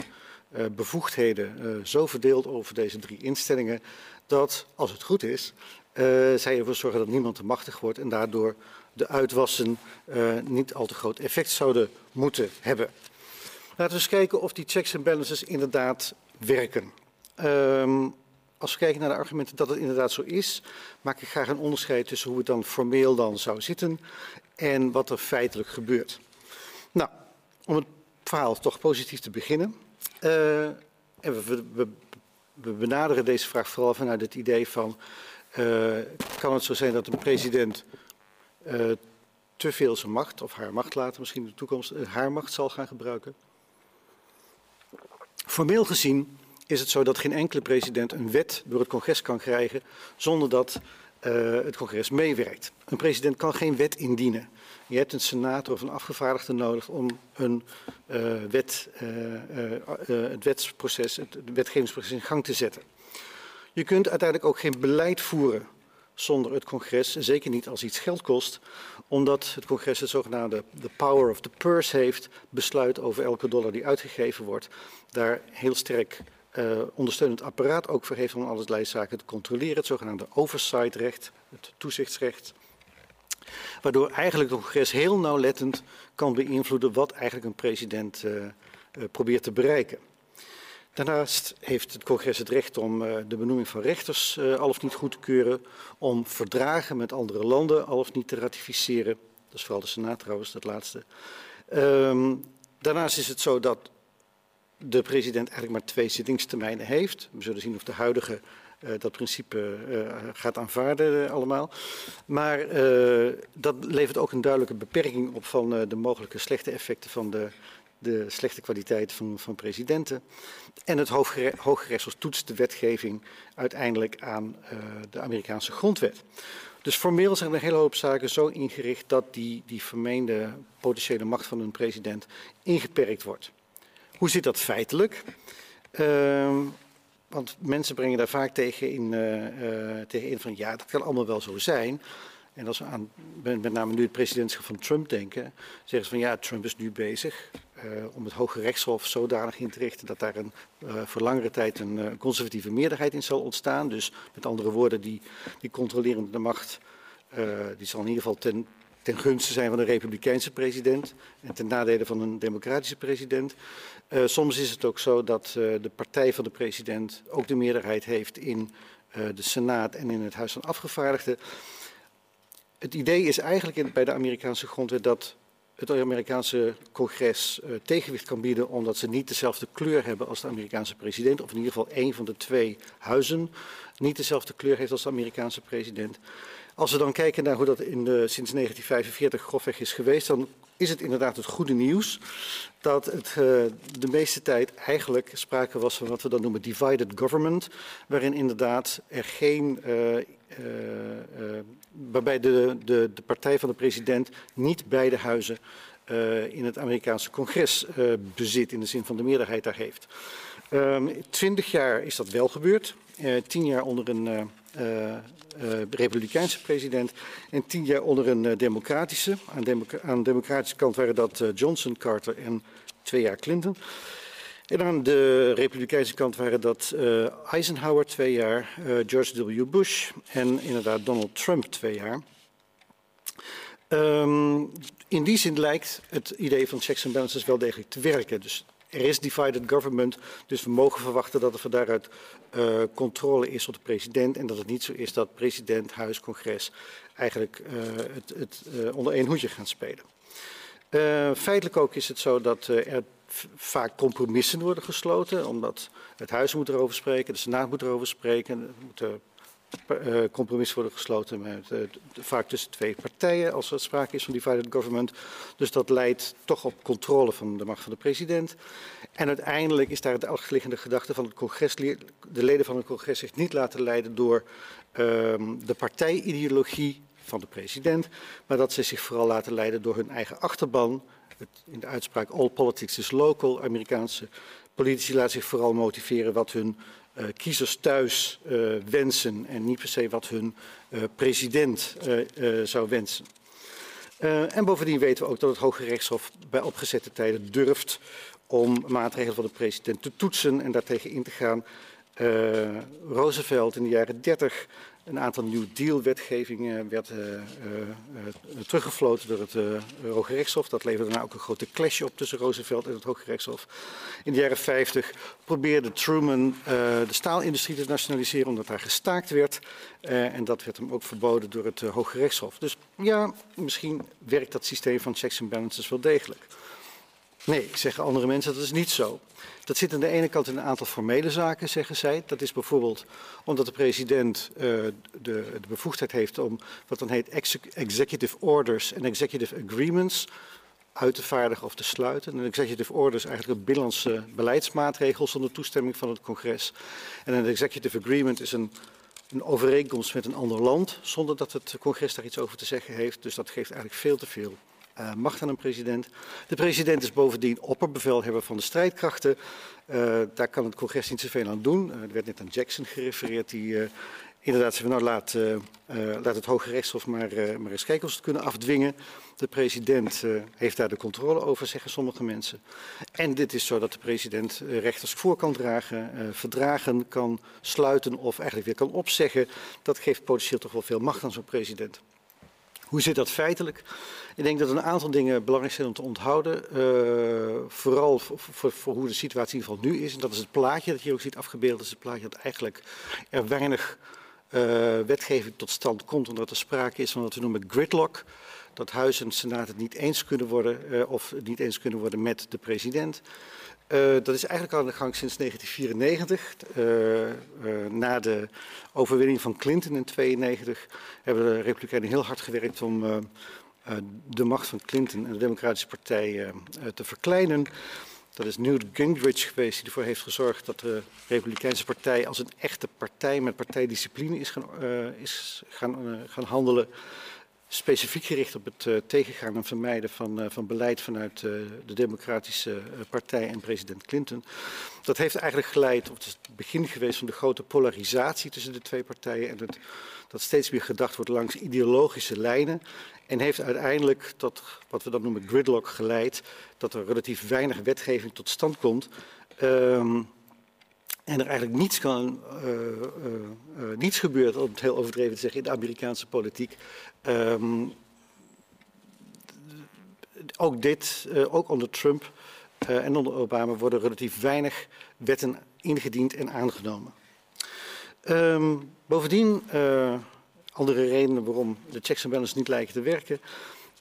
uh, bevoegdheden uh, zo verdeeld over deze drie instellingen dat, als het goed is, uh, zij ervoor zorgen dat niemand te machtig wordt en daardoor de uitwassen niet al te groot effect zouden moeten hebben. Laten we eens kijken of die checks en balances inderdaad werken. Um, als we kijken naar de argumenten dat het inderdaad zo is, maak ik graag een onderscheid tussen hoe het dan formeel dan zou zitten en wat er feitelijk gebeurt. Nou, om het verhaal toch positief te beginnen. Uh, en we, we, benaderen deze vraag vooral vanuit het idee van, uh, kan het zo zijn dat een president uh, te veel zijn macht, of haar macht later misschien in de toekomst, haar macht zal gaan gebruiken? Formeel gezien is het zo dat geen enkele president een wet door het congres kan krijgen zonder dat uh, het congres meewerkt. Een president kan geen wet indienen. Je hebt een senator of een afgevaardigde nodig om een uh, wet, uh, het wetsproces, het wetgevingsproces in gang te zetten. Je kunt uiteindelijk ook geen beleid voeren zonder het congres, zeker niet als iets geld kost, omdat het congres het zogenaamde the power of the purse heeft, besluit over elke dollar die uitgegeven wordt, daar heel sterk uh, ondersteunend apparaat ook voor heeft om allerlei zaken te controleren, het zogenaamde oversight-recht, het toezichtsrecht. Waardoor eigenlijk het congres heel nauwlettend kan beïnvloeden wat eigenlijk een president uh, uh, probeert te bereiken. Daarnaast heeft het congres het recht om de benoeming van rechters al of niet goed te keuren, om verdragen met andere landen al of niet te ratificeren. Dat is vooral de Senaat trouwens, dat laatste. Um, daarnaast is het zo dat de president eigenlijk maar twee zittingstermijnen heeft. We zullen zien of de huidige uh, dat principe uh, gaat aanvaarden uh, allemaal. Maar dat levert ook een duidelijke beperking op van de mogelijke slechte effecten van de, de slechte kwaliteit van, van presidenten. En het Hooggerechtshof toetst de wetgeving uiteindelijk aan de Amerikaanse grondwet. Dus formeel zijn er een hele hoop zaken zo ingericht dat die, die vermeende potentiële macht van een president ingeperkt wordt. Hoe zit dat feitelijk? Uh, want mensen brengen daar vaak tegen in, uh, uh, tegen in van ja, dat kan allemaal wel zo zijn. En als we aan met name nu het presidentschap van Trump denken, zeggen ze van ja, Trump is nu bezig uh, om het Hoge Rechtshof zodanig in te richten dat daar een, voor langere tijd een conservatieve meerderheid in zal ontstaan. Dus met andere woorden, die, die controlerende macht, die zal in ieder geval ten, ten gunste zijn van een republikeinse president en ten nadele van een democratische president. Uh, soms is het ook zo dat uh, de partij van de president ook de meerderheid heeft in uh, de Senaat en in het Huis van Afgevaardigden. Het idee is eigenlijk in, bij de Amerikaanse grondwet dat het Amerikaanse congres tegenwicht kan bieden omdat ze niet dezelfde kleur hebben als de Amerikaanse president, of in ieder geval één van de twee huizen niet dezelfde kleur heeft als de Amerikaanse president. Als we dan kijken naar hoe dat in de, sinds 1945 grofweg is geweest, dan is het inderdaad het goede nieuws dat het uh, de meeste tijd eigenlijk sprake was van wat we dan noemen divided government, waarin inderdaad er geen, uh, uh, waarbij de, de, de partij van de president niet beide huizen in het Amerikaanse congres bezit, in de zin van de meerderheid daar heeft. Ehm, twintig jaar is dat wel gebeurd, tien jaar onder een uh, republikeinse president en tien jaar onder een democratische. Aan, aan, de democratische kant waren dat Johnson, Carter en twee jaar Clinton. En aan de republikeinse kant waren dat Eisenhower twee jaar, George W. Bush en inderdaad Donald Trump twee jaar. Um, in die zin lijkt het idee van checks and balances wel degelijk te werken. Dus er is divided government, dus we mogen verwachten dat er van daaruit uh, controle is op de president en dat het niet zo is dat president, huis, congres eigenlijk uh, het, het uh, onder één hoedje gaan spelen. feitelijk ook is het zo dat er vaak compromissen worden gesloten, omdat het huis moet erover spreken, de senaat moet erover spreken, er moeten compromissen worden gesloten met, uh, vaak tussen twee partijen als er sprake is van divided government. Dus dat leidt toch op controle van de macht van de president. En uiteindelijk is daar de achterliggende gedachte van het congres, de leden van het congres zich niet laten leiden door uh, de partijideologie van de president, maar dat ze zich vooral laten leiden door hun eigen achterban. Het, in de uitspraak all politics is local, Amerikaanse politici laten zich vooral motiveren wat hun kiezers thuis uh, wensen en niet per se wat hun uh, president zou wensen. en bovendien weten we ook dat het Hoge Rechtshof bij opgezette tijden durft om maatregelen van de president te toetsen en daartegen in te gaan. Roosevelt in de jaren 30 een aantal New Deal-wetgevingen werd uh, teruggefloten door het Hoge Rechtshof. Dat leverde daarna ook een grote clash op tussen Roosevelt en het Hoge Rechtshof. In de jaren 50 probeerde Truman de staalindustrie te nationaliseren omdat daar gestaakt werd. en dat werd hem ook verboden door het Hoge Rechtshof. Dus ja, misschien werkt dat systeem van checks and balances wel degelijk. Nee, zeggen andere mensen, dat is niet zo. Dat zit aan de ene kant in een aantal formele zaken, zeggen zij. Dat is bijvoorbeeld omdat de president uh, de, de, bevoegdheid heeft om wat dan heet executive orders en executive agreements uit te vaardigen of te sluiten. Een executive order is eigenlijk een binnenlandse beleidsmaatregel zonder toestemming van het congres. En een executive agreement is een, een overeenkomst met een ander land zonder dat het congres daar iets over te zeggen heeft. Dus dat geeft eigenlijk veel te veel uh, macht aan een president. De president is bovendien opperbevelhebber van de strijdkrachten. Uh, daar kan het congres niet zoveel aan doen. Uh, er werd net aan Jackson gerefereerd, die inderdaad zei, nou laat, laat het Hoge Rechtshof maar, maar eens kijken of ze het kunnen afdwingen. De president heeft daar de controle over, zeggen sommige mensen. En dit is zo dat de president rechters voor kan dragen, verdragen kan sluiten of eigenlijk weer kan opzeggen. Dat geeft potentieel toch wel veel macht aan zo'n president. Hoe zit dat feitelijk? Ik denk dat een aantal dingen belangrijk zijn om te onthouden. Uh, vooral voor, hoe de situatie in ieder geval nu is. En dat is het plaatje dat je hier ook ziet afgebeeld. Dat is het plaatje dat eigenlijk er weinig uh, wetgeving tot stand komt. Omdat er sprake is van wat we noemen gridlock. Dat huis en senaat het niet eens kunnen worden uh, of niet eens kunnen worden met de president. Uh, dat is eigenlijk al aan de gang sinds 1994. Uh, uh, na de overwinning van Clinton in 1992 hebben de Republikeinen heel hard gewerkt om de macht van Clinton en de Democratische Partij te verkleinen. Dat is Newt Gingrich geweest die ervoor heeft gezorgd dat de Republikeinse Partij als een echte partij met partijdiscipline is gaan, is gaan, gaan handelen specifiek gericht op het uh, tegengaan en vermijden van, uh, van beleid vanuit uh, de Democratische Partij en president Clinton. Dat heeft eigenlijk geleid, of het is het begin geweest van de grote polarisatie tussen de twee partijen en het, dat steeds meer gedacht wordt langs ideologische lijnen. En heeft uiteindelijk tot wat we dan noemen gridlock geleid, dat er relatief weinig wetgeving tot stand komt. Um, en er eigenlijk niets, kan, uh, uh, uh, niets gebeurt, om het heel overdreven te zeggen, in de Amerikaanse politiek. Um, ook dit, ook onder Trump en onder Obama, worden relatief weinig wetten ingediend en aangenomen. Um, bovendien, andere redenen waarom de checks en balances niet lijken te werken,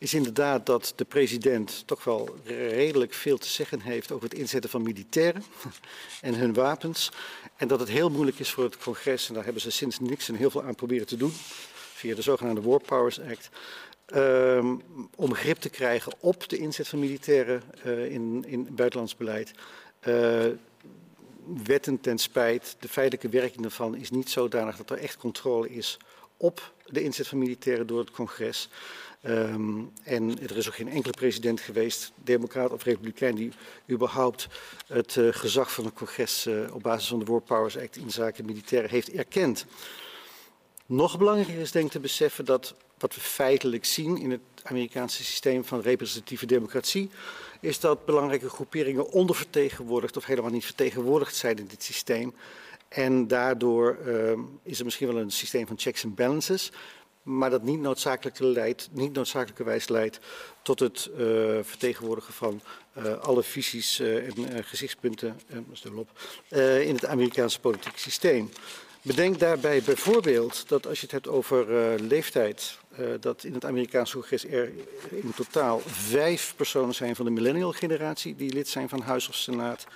is inderdaad dat de president toch wel redelijk veel te zeggen heeft over het inzetten van militairen (laughs) en hun wapens. En dat het heel moeilijk is voor het congres, en daar hebben ze sinds niks en heel veel aan proberen te doen, via de zogenaamde War Powers Act, um, om grip te krijgen op de inzet van militairen uh, in, in buitenlands beleid. Uh, wetten ten spijt, de feitelijke werking daarvan is niet zodanig dat er echt controle is op de inzet van militairen door het congres. Um, en er is ook geen enkele president geweest, democraat of republikein, die überhaupt het uh, gezag van het congres uh, op basis van de War Powers Act in zaken militairen heeft erkend. Nog belangrijker is denk ik te beseffen dat wat we feitelijk zien in het Amerikaanse systeem van representatieve democratie, is dat belangrijke groeperingen ondervertegenwoordigd of helemaal niet vertegenwoordigd zijn in dit systeem. En daardoor uh, is er misschien wel een systeem van checks and balances, maar dat niet, noodzakelijk leidt, niet noodzakelijkerwijs leidt tot het uh, vertegenwoordigen van uh, alle visies uh, en gezichtspunten in het Amerikaanse politieke systeem. Bedenk daarbij bijvoorbeeld dat als je het hebt over leeftijd, dat in het Amerikaanse congres er in totaal vijf personen zijn van de millennial generatie die lid zijn van Huis of Senaat.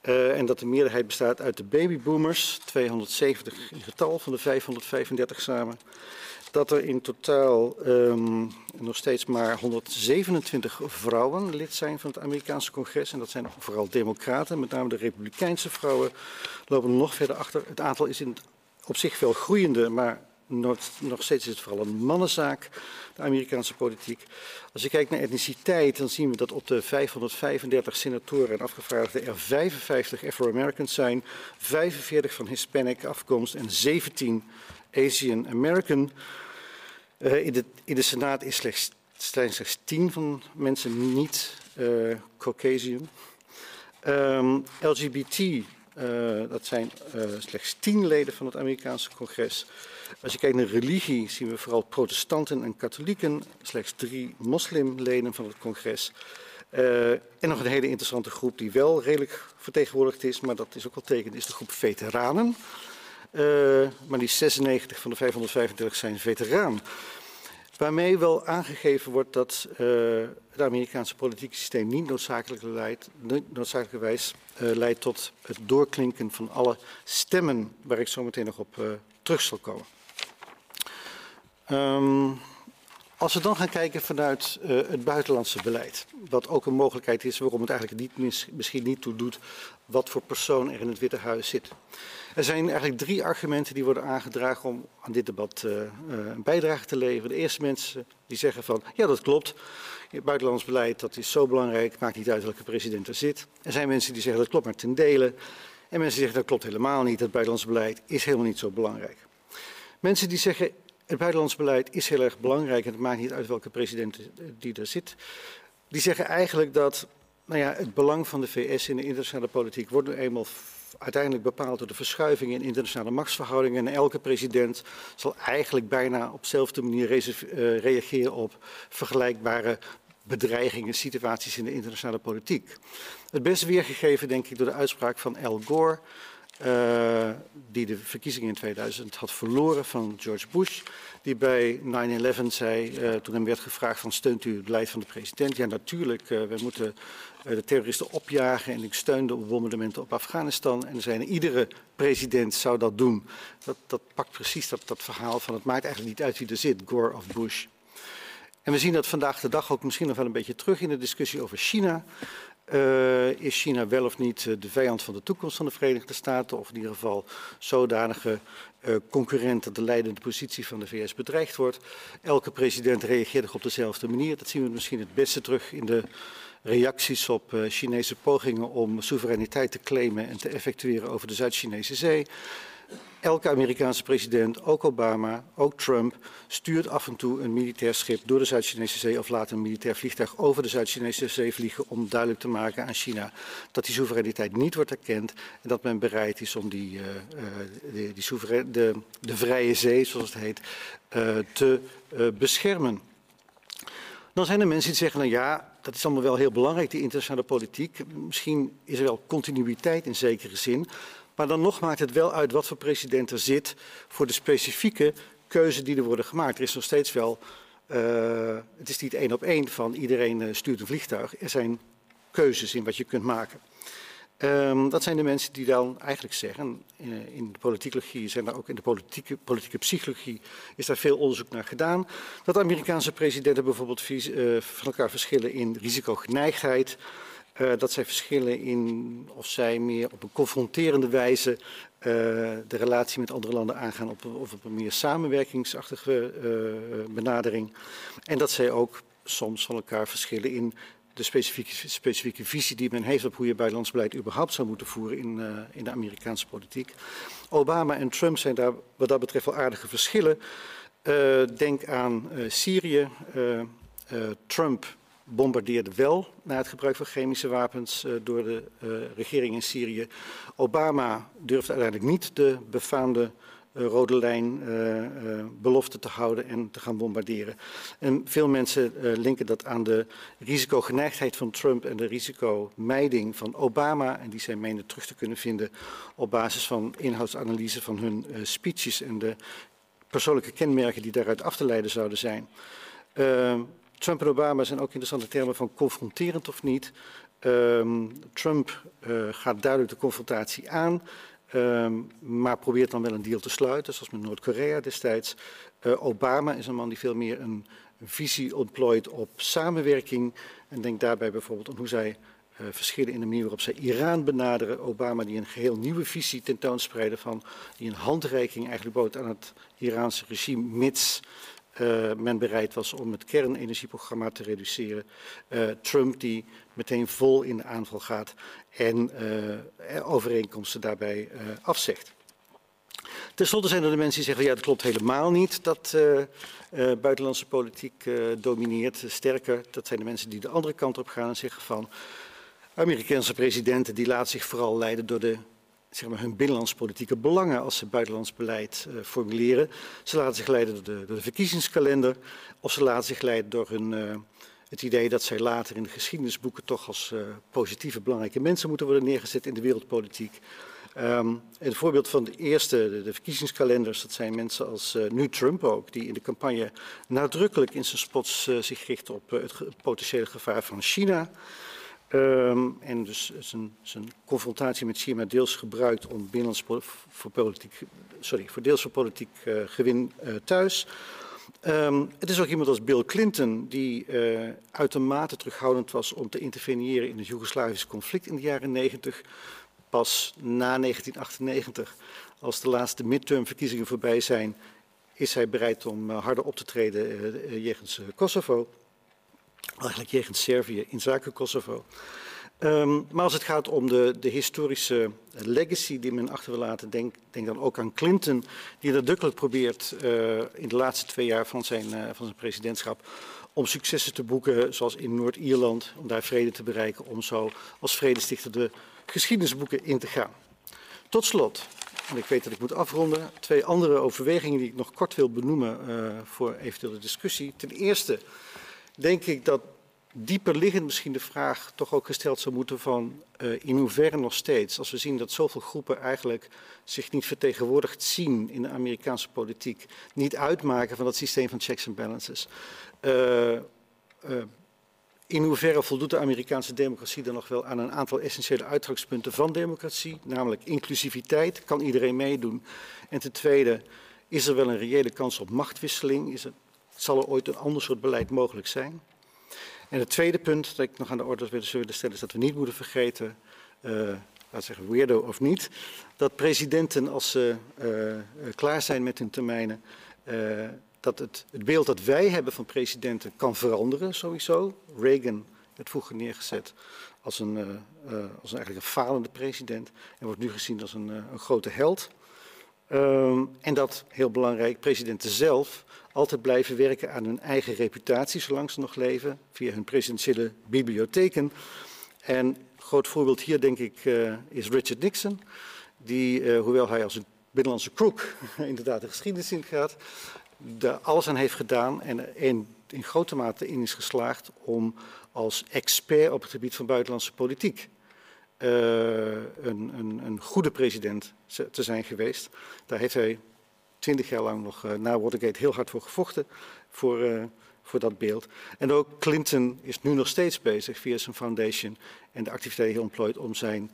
En dat de meerderheid bestaat uit de babyboomers, 270 in getal van de 535 samen dat er in totaal um, nog steeds maar 127 vrouwen lid zijn van het Amerikaanse congres. En dat zijn vooral democraten, met name de republikeinse vrouwen lopen nog verder achter. Het aantal is in op zich veel groeiende, maar nog steeds is het vooral een mannenzaak, de Amerikaanse politiek. Als je kijkt naar etniciteit, dan zien we dat op de 535 senatoren en afgevaardigden er 55 Afro-Americans zijn, 45 van Hispanic afkomst en 17 Asian American. Uh, in, de, in de Senaat is slechts, zijn slechts 10 van mensen niet uh, Caucasian. Um, LGBT, uh, dat zijn slechts 10 leden van het Amerikaanse congres. Als je kijkt naar religie, zien we vooral protestanten en katholieken, slechts drie moslimleden van het congres. En nog een hele interessante groep die wel redelijk vertegenwoordigd is, maar dat is ook wel tekend, is de groep veteranen. Uh, maar die 96 van de 535 zijn veteraan. Waarmee wel aangegeven wordt dat uh, het Amerikaanse politieke systeem niet noodzakelijk leidt, noodzakelijkerwijs uh, leidt tot het doorklinken van alle stemmen, waar ik zo meteen nog op terug zal komen. Um, als we dan gaan kijken vanuit uh, het buitenlandse beleid, wat ook een mogelijkheid is waarom het eigenlijk niet, mis, misschien niet toe doet wat voor persoon er in het Witte Huis zit. Er zijn eigenlijk drie argumenten die worden aangedragen om aan dit debat uh, uh, een bijdrage te leveren. De eerste mensen die zeggen van, ja dat klopt, het buitenlands beleid dat is zo belangrijk, maakt niet uit welke president er zit. Er zijn mensen die zeggen dat klopt maar ten dele. En mensen die zeggen dat klopt helemaal niet, het buitenlands beleid is helemaal niet zo belangrijk. Mensen die zeggen het buitenlands beleid is heel erg belangrijk en het maakt niet uit welke president die er zit. Die zeggen eigenlijk dat nou ja, het belang van de VS in de internationale politiek wordt nu eenmaal uiteindelijk bepaald door de verschuivingen in internationale machtsverhoudingen. En elke president zal eigenlijk bijna op dezelfde manier uh, reageren op vergelijkbare bedreigingen, situaties in de internationale politiek. Het beste weergegeven, denk ik, door de uitspraak van Al Gore. Uh, die de verkiezingen in 2000 had verloren van George Bush. Die bij 9-11 zei, uh, toen hem werd gevraagd van steunt u het beleid van de president? Ja natuurlijk, uh, we moeten de terroristen opjagen en ik steunde op bombardementen op Afghanistan. En zijn iedere president zou dat doen. Dat, dat pakt precies dat, dat verhaal van het maakt eigenlijk niet uit wie er zit, Gore of Bush. En we zien dat vandaag de dag ook misschien nog wel een beetje terug in de discussie over China. Uh, is China wel of niet de vijand van de toekomst van de Verenigde Staten, of in ieder geval zodanige uh, concurrent dat de leidende positie van de VS bedreigd wordt? Elke president reageert op dezelfde manier. Dat zien we misschien het beste terug in de reacties op Chinese pogingen om soevereiniteit te claimen en te effectueren over de Zuid-Chinese zee. Elke Amerikaanse president, ook Obama, ook Trump, stuurt af en toe een militair schip door de Zuid-Chinese zee of laat een militair vliegtuig over de Zuid-Chinese zee vliegen om duidelijk te maken aan China dat die soevereiniteit niet wordt erkend en dat men bereid is om die, uh, die, die de, de, vrije zee, zoals het heet, uh, te beschermen. Dan zijn er mensen die zeggen, nou ja, dat is allemaal wel heel belangrijk, die internationale politiek. Misschien is er wel continuïteit in zekere zin. Maar dan nog maakt het wel uit wat voor president er zit voor de specifieke keuze die er worden gemaakt. Er is nog steeds wel, uh, het is niet één op één van iedereen uh, stuurt een vliegtuig. Er zijn keuzes in wat je kunt maken. Um, dat zijn de mensen die dan eigenlijk zeggen, in, eh, in de politicologie zijn daar ook in de politieke, politieke psychologie is daar veel onderzoek naar gedaan, dat Amerikaanse presidenten bijvoorbeeld van elkaar verschillen in risicogeneigdheid, uh, dat zij verschillen in of zij meer op een confronterende wijze uh, de relatie met andere landen aangaan op, of op een meer samenwerkingsachtige uh, benadering. En dat zij ook soms van elkaar verschillen in de specifieke, specifieke visie die men heeft op hoe je buitenlands beleid überhaupt zou moeten voeren in, in de Amerikaanse politiek. Obama en Trump zijn daar wat dat betreft wel aardige verschillen. Denk aan Syrië. Trump bombardeerde wel na het gebruik van chemische wapens door de regering in Syrië. Obama durfde uiteindelijk niet de befaamde uh, rode lijn belofte te houden en te gaan bombarderen. En veel mensen linken dat aan de risicogeneigdheid van Trump en de risicomijding van Obama. En die zij menen terug te kunnen vinden op basis van inhoudsanalyse van hun speeches en de persoonlijke kenmerken die daaruit af te leiden zouden zijn. Trump en Obama zijn ook interessante termen van confronterend of niet. Um, Trump gaat duidelijk de confrontatie aan. Um, maar probeert dan wel een deal te sluiten, zoals met Noord-Korea destijds. Uh, Obama is een man die veel meer een, een visie ontplooit op samenwerking. En denk daarbij bijvoorbeeld aan hoe zij uh, verschillen in de manier waarop zij Iran benaderen. Obama die een geheel nieuwe visie tentoonspreidde van, die een handreiking eigenlijk bood aan het Iraanse regime, mits uh, men bereid was om het kernenergieprogramma te reduceren. Uh, Trump die meteen vol in de aanval gaat en overeenkomsten daarbij afzegt. Ten slotte zijn er de mensen die zeggen, ja dat klopt helemaal niet dat buitenlandse politiek domineert. Sterker, dat zijn de mensen die de andere kant op gaan en zeggen van Amerikaanse presidenten die laten zich vooral leiden door de, zeg maar, hun binnenlandspolitieke belangen als ze buitenlands beleid uh, formuleren. Ze laten zich leiden door de, door de, verkiezingskalender of ze laten zich leiden door hun, uh, het idee dat zij later in de geschiedenisboeken toch als uh, positieve, belangrijke mensen moeten worden neergezet in de wereldpolitiek. Um, een voorbeeld van de eerste, de, de verkiezingskalenders, dat zijn mensen als nu Trump ook, die in de campagne nadrukkelijk in zijn spots zich richt op het potentiële gevaar van China. Um, en dus zijn, zijn, confrontatie met China deels gebruikt om binnenlands voor politiek, sorry, voor deels voor politiek uh, gewin uh, thuis. Um, het is ook iemand als Bill Clinton die uh, uitermate terughoudend was om te interveneren in het Joegoslavische conflict in de jaren 90. Pas na 1998, als de laatste midtermverkiezingen voorbij zijn, is hij bereid om harder op te treden jegens Kosovo eigenlijk jegens Servië in zaken Kosovo. Um, maar als het gaat om de, de, historische legacy die men achter wil laten, denk, denk dan ook aan Clinton, die nadrukkelijk probeert uh, in de laatste twee jaar van zijn, uh, van zijn presidentschap om successen te boeken, zoals in Noord-Ierland, om daar vrede te bereiken, om zo als vredestichter de geschiedenisboeken in te gaan. Tot slot, en ik weet dat ik moet afronden, twee andere overwegingen die ik nog kort wil benoemen uh, voor eventuele discussie. Ten eerste denk ik dat dieper liggend misschien de vraag toch ook gesteld zou moeten van uh, in hoeverre nog steeds, als we zien dat zoveel groepen eigenlijk zich niet vertegenwoordigd zien in de Amerikaanse politiek, niet uitmaken van dat systeem van checks and balances. Uh, uh, in hoeverre voldoet de Amerikaanse democratie dan nog wel aan een aantal essentiële uitgangspunten van democratie, namelijk inclusiviteit, kan iedereen meedoen. En ten tweede, is er wel een reële kans op machtwisseling? Is zal er ooit een ander soort beleid mogelijk zijn? En het tweede punt dat ik nog aan de orde wilde stellen is dat we niet moeten vergeten, uh, laten zeggen weirdo of niet, dat presidenten als ze uh, klaar zijn met hun termijnen, uh, dat het, het, beeld dat wij hebben van presidenten kan veranderen sowieso. Reagan werd vroeger neergezet als een, als een eigenlijk een falende president en wordt nu gezien als een, een grote held. Um, en dat, heel belangrijk, presidenten zelf altijd blijven werken aan hun eigen reputatie, zolang ze nog leven, via hun presidentiële bibliotheken. En een groot voorbeeld hier, denk ik, uh, is Richard Nixon, die, uh, hoewel hij als een binnenlandse crook (laughs) inderdaad de geschiedenis ingaat, daar alles aan heeft gedaan en in, in grote mate in is geslaagd om als expert op het gebied van buitenlandse politiek een, een, een, goede president te zijn geweest. Daar heeft hij twintig jaar lang nog uh, na Watergate heel hard voor gevochten, voor, uh, voor dat beeld. En ook Clinton is nu nog steeds bezig via zijn foundation en de activiteiten hij ontplooit om zijn,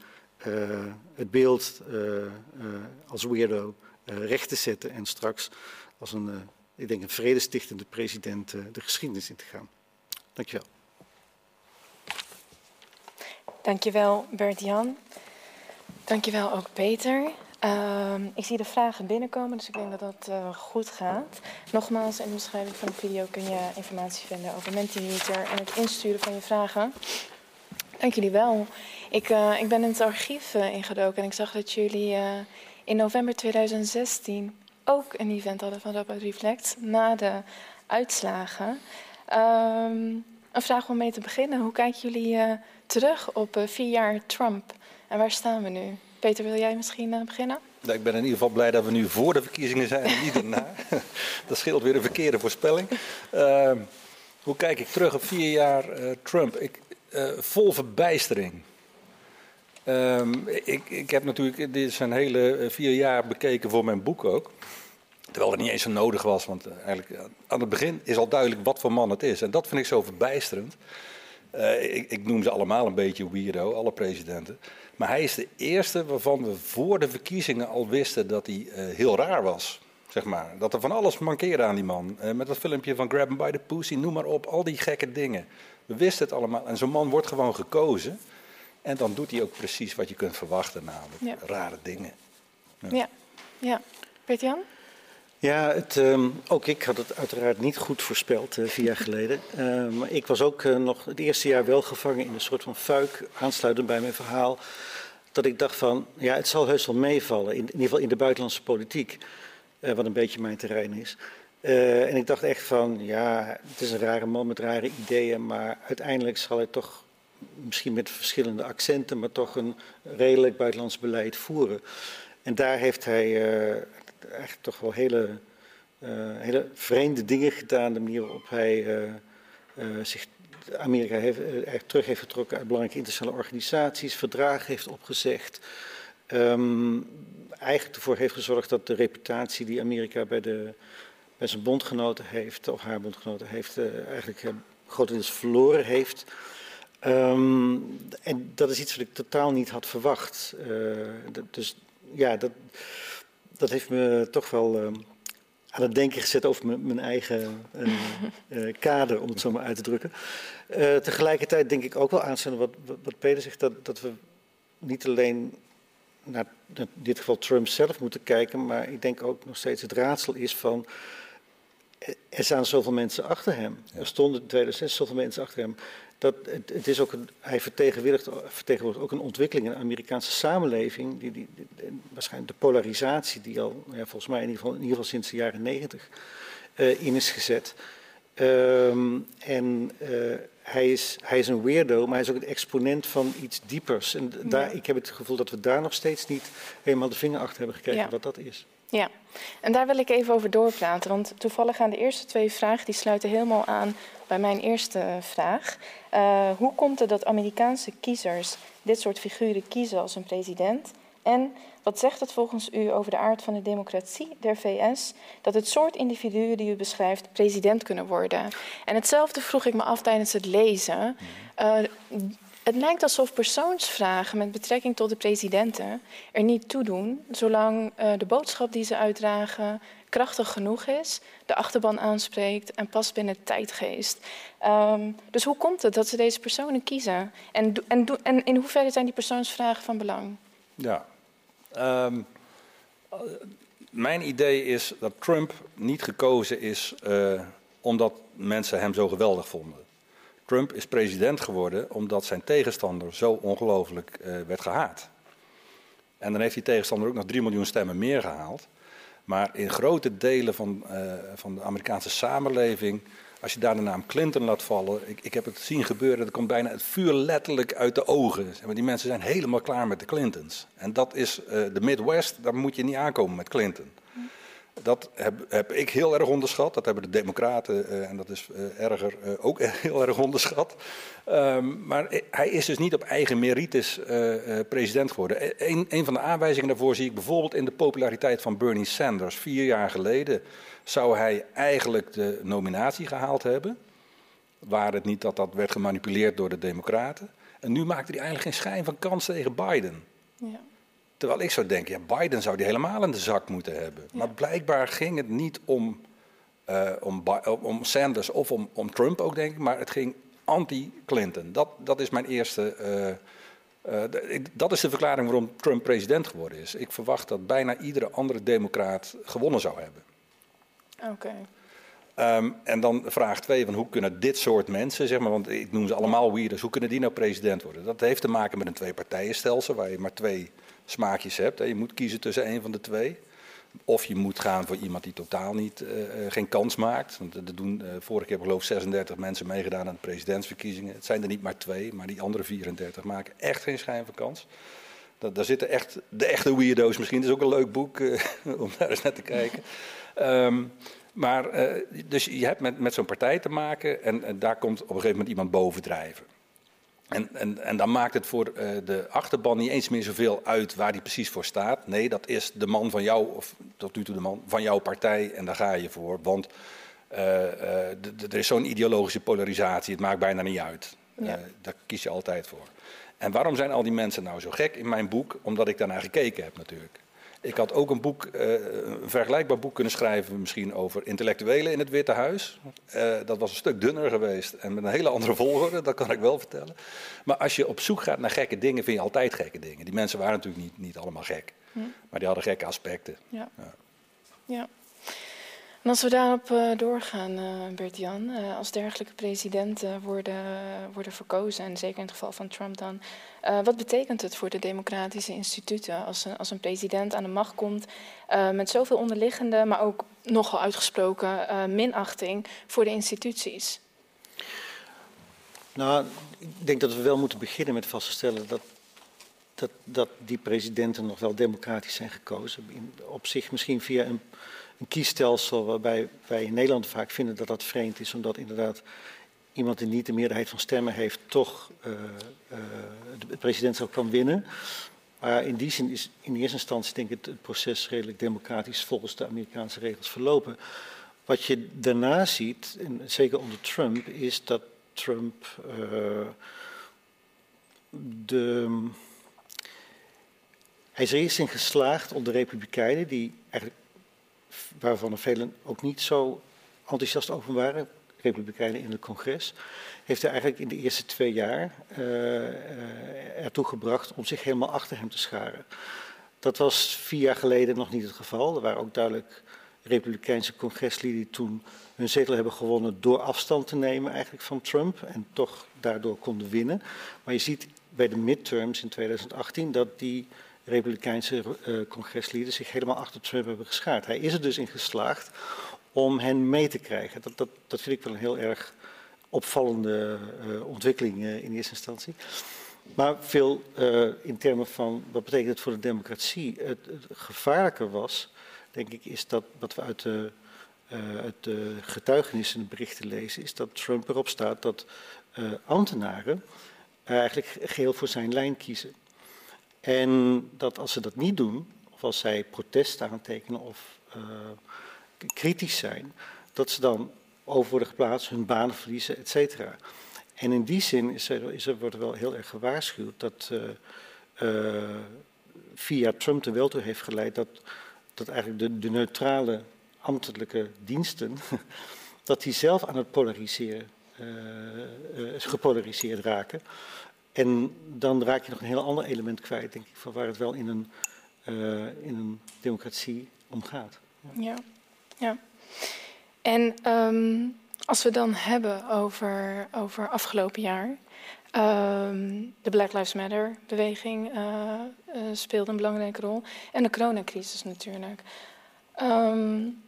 het beeld als weirdo recht te zetten en straks als een, ik denk een vredestichtende president de geschiedenis in te gaan. Dankjewel. Dankjewel Bert-Jan. Dankjewel ook Peter. Uh, ik zie de vragen binnenkomen, dus ik denk dat dat uh, goed gaat. Nogmaals, in de beschrijving van de video kun je informatie vinden over Mentimeter en het insturen van je vragen. Dank jullie wel. Ik, uh, ik ben in het archief uh, ingedoken en ik zag dat jullie in november 2016 ook een event hadden van Rapport Reflect na de uitslagen. Um, een vraag om mee te beginnen. Hoe kijken jullie terug op vier jaar Trump en waar staan we nu? Peter, wil jij misschien uh, beginnen? Ik ben in ieder geval blij dat we nu voor de verkiezingen zijn en niet daarna. (laughs) dat scheelt weer een verkeerde voorspelling. Uh, hoe kijk ik terug op vier jaar uh, Trump? Ik, vol verbijstering. Ehm, ik, ik heb natuurlijk dit zijn hele vier jaar bekeken voor mijn boek ook. Terwijl het niet eens zo nodig was, want eigenlijk aan het begin is al duidelijk wat voor man het is. En dat vind ik zo verbijsterend. Ik, ik, noem ze allemaal een beetje weirdo, alle presidenten. Maar hij is de eerste waarvan we voor de verkiezingen al wisten dat hij uh, heel raar was. Zeg maar. Dat er van alles mankeerde aan die man. Uh, met dat filmpje van Grab him by the pussy, noem maar op. Al die gekke dingen. We wisten het allemaal. En zo'n man wordt gewoon gekozen. En dan doet hij ook precies wat je kunt verwachten, namelijk rare dingen. Ja, ja. ja. Bert-Jan? Ja, um, ook ik had het uiteraard niet goed voorspeld uh, vier jaar geleden. Maar ik was ook uh, nog het eerste jaar wel gevangen in een soort van fuik, aansluitend bij mijn verhaal. Dat ik dacht van, ja, het zal heus wel meevallen, in, in ieder geval in de buitenlandse politiek, wat een beetje mijn terrein is. en ik dacht echt van, ja, het is een rare man met rare ideeën, maar uiteindelijk zal hij toch, misschien met verschillende accenten, maar toch een redelijk buitenlands beleid voeren. En daar heeft hij echt toch wel hele, uh, hele vreemde dingen gedaan. De manier waarop hij uh, uh, zich Amerika heeft, terug heeft getrokken uit belangrijke internationale organisaties, verdragen heeft opgezegd. Um, eigenlijk ervoor heeft gezorgd dat de reputatie die Amerika bij, de, bij zijn bondgenoten heeft, of haar bondgenoten heeft, eigenlijk grotendeels verloren heeft. Um, en dat is iets wat ik totaal niet had verwacht. dus ja, dat dat heeft me toch wel uh, aan het denken gezet over mijn eigen uh, uh, (laughs) kader, om het zo maar uit te drukken. tegelijkertijd denk ik ook wel aanstaan wat, wat Peter zegt, dat, dat we niet alleen naar in dit geval Trump zelf moeten kijken, maar ik denk ook nog steeds het raadsel is van er staan zoveel mensen achter hem. Er stonden in 2006 zoveel mensen achter hem dat het, het is ook een, hij vertegenwoordigt, vertegenwoordigt ook een ontwikkeling in de Amerikaanse samenleving. Die, die, waarschijnlijk de polarisatie die al, ja, volgens mij in ieder, geval, in ieder geval sinds de jaren negentig uh, in is gezet. Um, en uh, hij, is, hij is een weirdo, maar hij is ook een exponent van iets diepers. En daar, ik heb het gevoel dat we daar nog steeds niet helemaal de vinger achter hebben gekregen ja. wat dat is. Ja, en daar wil ik even over doorpraten. Want toevallig gaan de eerste twee vragen die sluiten helemaal aan bij mijn eerste vraag. Uh, hoe komt het dat Amerikaanse kiezers dit soort figuren kiezen als een president? En wat zegt het volgens u over de aard van de democratie der VS dat het soort individuen die u beschrijft president kunnen worden? En hetzelfde vroeg ik me af tijdens het lezen. Uh, het lijkt alsof persoonsvragen met betrekking tot de presidenten er niet toe doen, zolang uh, de boodschap die ze uitdragen krachtig genoeg is, de achterban aanspreekt en past binnen de tijdgeest. Um, dus hoe komt het dat ze deze personen kiezen? En, en, en in hoeverre zijn die persoonsvragen van belang? Ja, um, mijn idee is dat Trump niet gekozen is uh, omdat mensen hem zo geweldig vonden. Trump is president geworden omdat zijn tegenstander zo ongelooflijk uh, werd gehaat. En dan heeft die tegenstander ook nog 3 miljoen stemmen meer gehaald. Maar in grote delen van, uh, van de Amerikaanse samenleving, als je daar de naam Clinton laat vallen, ik, ik heb het zien gebeuren, er komt bijna het vuur letterlijk uit de ogen. Die mensen zijn helemaal klaar met de Clintons. En dat is uh, de Midwest, daar moet je niet aankomen met Clinton. Dat heb, heb, ik heel erg onderschat. Dat hebben de Democraten, uh, en dat is uh, erger, uh, ook (laughs) heel erg onderschat. Um, maar hij is dus niet op eigen merites president geworden. E, een, van de aanwijzingen daarvoor zie ik bijvoorbeeld in de populariteit van Bernie Sanders. Vier jaar geleden zou hij eigenlijk de nominatie gehaald hebben. Waar het niet dat dat werd gemanipuleerd door de Democraten. En nu maakte hij eigenlijk geen schijn van kans tegen Biden. Ja. Terwijl ik zou denken, ja, Biden zou die helemaal in de zak moeten hebben. Maar blijkbaar ging het niet om, uh, om, om, Sanders of om, om, Trump ook, denk ik, maar het ging anti-Clinton. Dat, dat is mijn eerste. Uh, uh, dat is de verklaring waarom Trump president geworden is. Ik verwacht dat bijna iedere andere democraat gewonnen zou hebben. Oké. Okay. Um, en dan vraag twee, van hoe kunnen dit soort mensen, zeg maar, want ik noem ze allemaal weirdos, hoe kunnen die nou president worden? Dat heeft te maken met een twee-partijenstelsel waar je maar twee smaakjes hebt. Je moet kiezen tussen een van de twee. Of je moet gaan voor iemand die totaal niet, uh, geen kans maakt. Want er doen, uh, vorige keer geloof ik 36 mensen meegedaan aan de presidentsverkiezingen. Het zijn er niet maar twee, maar die andere 34 maken echt geen schijn van kans. Daar zitten echt de echte weirdo's misschien. Dat is ook een leuk boek (laughs) om daar eens naar te kijken. Um, maar dus je hebt met, met zo'n partij te maken en, en daar komt op een gegeven moment iemand bovendrijven. En, en, en, dan maakt het voor uh, de achterban niet eens meer zoveel uit waar die precies voor staat. Nee, dat is de man van jou, of tot nu toe de man van jouw partij, en daar ga je voor. Want uh, uh, er is zo'n ideologische polarisatie, het maakt bijna niet uit. Ja. daar kies je altijd voor. En waarom zijn al die mensen nou zo gek in mijn boek? Omdat ik daarnaar gekeken heb natuurlijk. Ik had ook een boek, uh, een vergelijkbaar boek kunnen schrijven, misschien over intellectuelen in het Witte Huis. Uh, dat was een stuk dunner geweest en met een hele andere volgorde, dat kan ik wel vertellen. Maar als je op zoek gaat naar gekke dingen, vind je altijd gekke dingen. Die mensen waren natuurlijk niet, niet allemaal gek, hm. maar die hadden gekke aspecten. Ja. ja. ja. En als we daarop uh, doorgaan, Bert-Jan, als dergelijke presidenten worden, worden verkozen, en zeker in het geval van Trump dan, wat betekent het voor de democratische instituten als een, als een president aan de macht komt met zoveel onderliggende, maar ook nogal uitgesproken minachting voor de instituties? Nou, ik denk dat we wel moeten beginnen met vast te stellen dat, dat, dat die presidenten nog wel democratisch zijn gekozen. Op zich misschien via een een kiesstelsel waarbij wij in Nederland vaak vinden dat dat vreemd is, omdat inderdaad iemand die niet de meerderheid van stemmen heeft, toch uh, uh, het presidentschap kan winnen. Maar in die zin is in eerste instantie denk ik het proces redelijk democratisch volgens de Amerikaanse regels verlopen. Wat je daarna ziet, en zeker onder Trump, is dat Trump uh, de. Hij is er eerst in geslaagd onder de Republikeinen, die waarvan er velen ook niet zo enthousiast over waren, republikeinen in het congres, heeft hij eigenlijk in de eerste twee jaar uh, ertoe gebracht om zich helemaal achter hem te scharen. Dat was vier jaar geleden nog niet het geval. Er waren ook duidelijk republikeinse congresleden die toen hun zetel hebben gewonnen door afstand te nemen eigenlijk van Trump en toch daardoor konden winnen. Maar je ziet bij de midterms in 2018 dat die Republikeinse uh, congresleden zich helemaal achter Trump hebben geschaard. Hij is er dus in geslaagd om hen mee te krijgen. Dat, dat, dat vind ik wel een heel erg opvallende uh, ontwikkeling uh, in eerste instantie. Maar veel in termen van wat betekent het voor de democratie. Het, het gevaarlijke was, denk ik, is dat wat we uit de, uit de getuigenissen en berichten lezen, is dat Trump erop staat dat ambtenaren eigenlijk geheel voor zijn lijn kiezen. En dat als ze dat niet doen, of als zij protest aantekenen of kritisch zijn, dat ze dan over worden geplaatst, hun banen verliezen, et cetera. En in die zin is er, is er, wordt er wel heel erg gewaarschuwd dat uh, uh, via Trump er wel toe heeft geleid dat, dat eigenlijk de, de neutrale ambtelijke diensten, (laughs) dat die zelf aan het polariseren, gepolariseerd raken. En dan raak je nog een heel ander element kwijt, denk ik, van waar het wel in een, in een democratie om gaat. Ja. Ja. En um, als we dan hebben over, over afgelopen jaar. Um, de Black Lives Matter beweging uh, uh, speelde een belangrijke rol. En de coronacrisis natuurlijk. Um,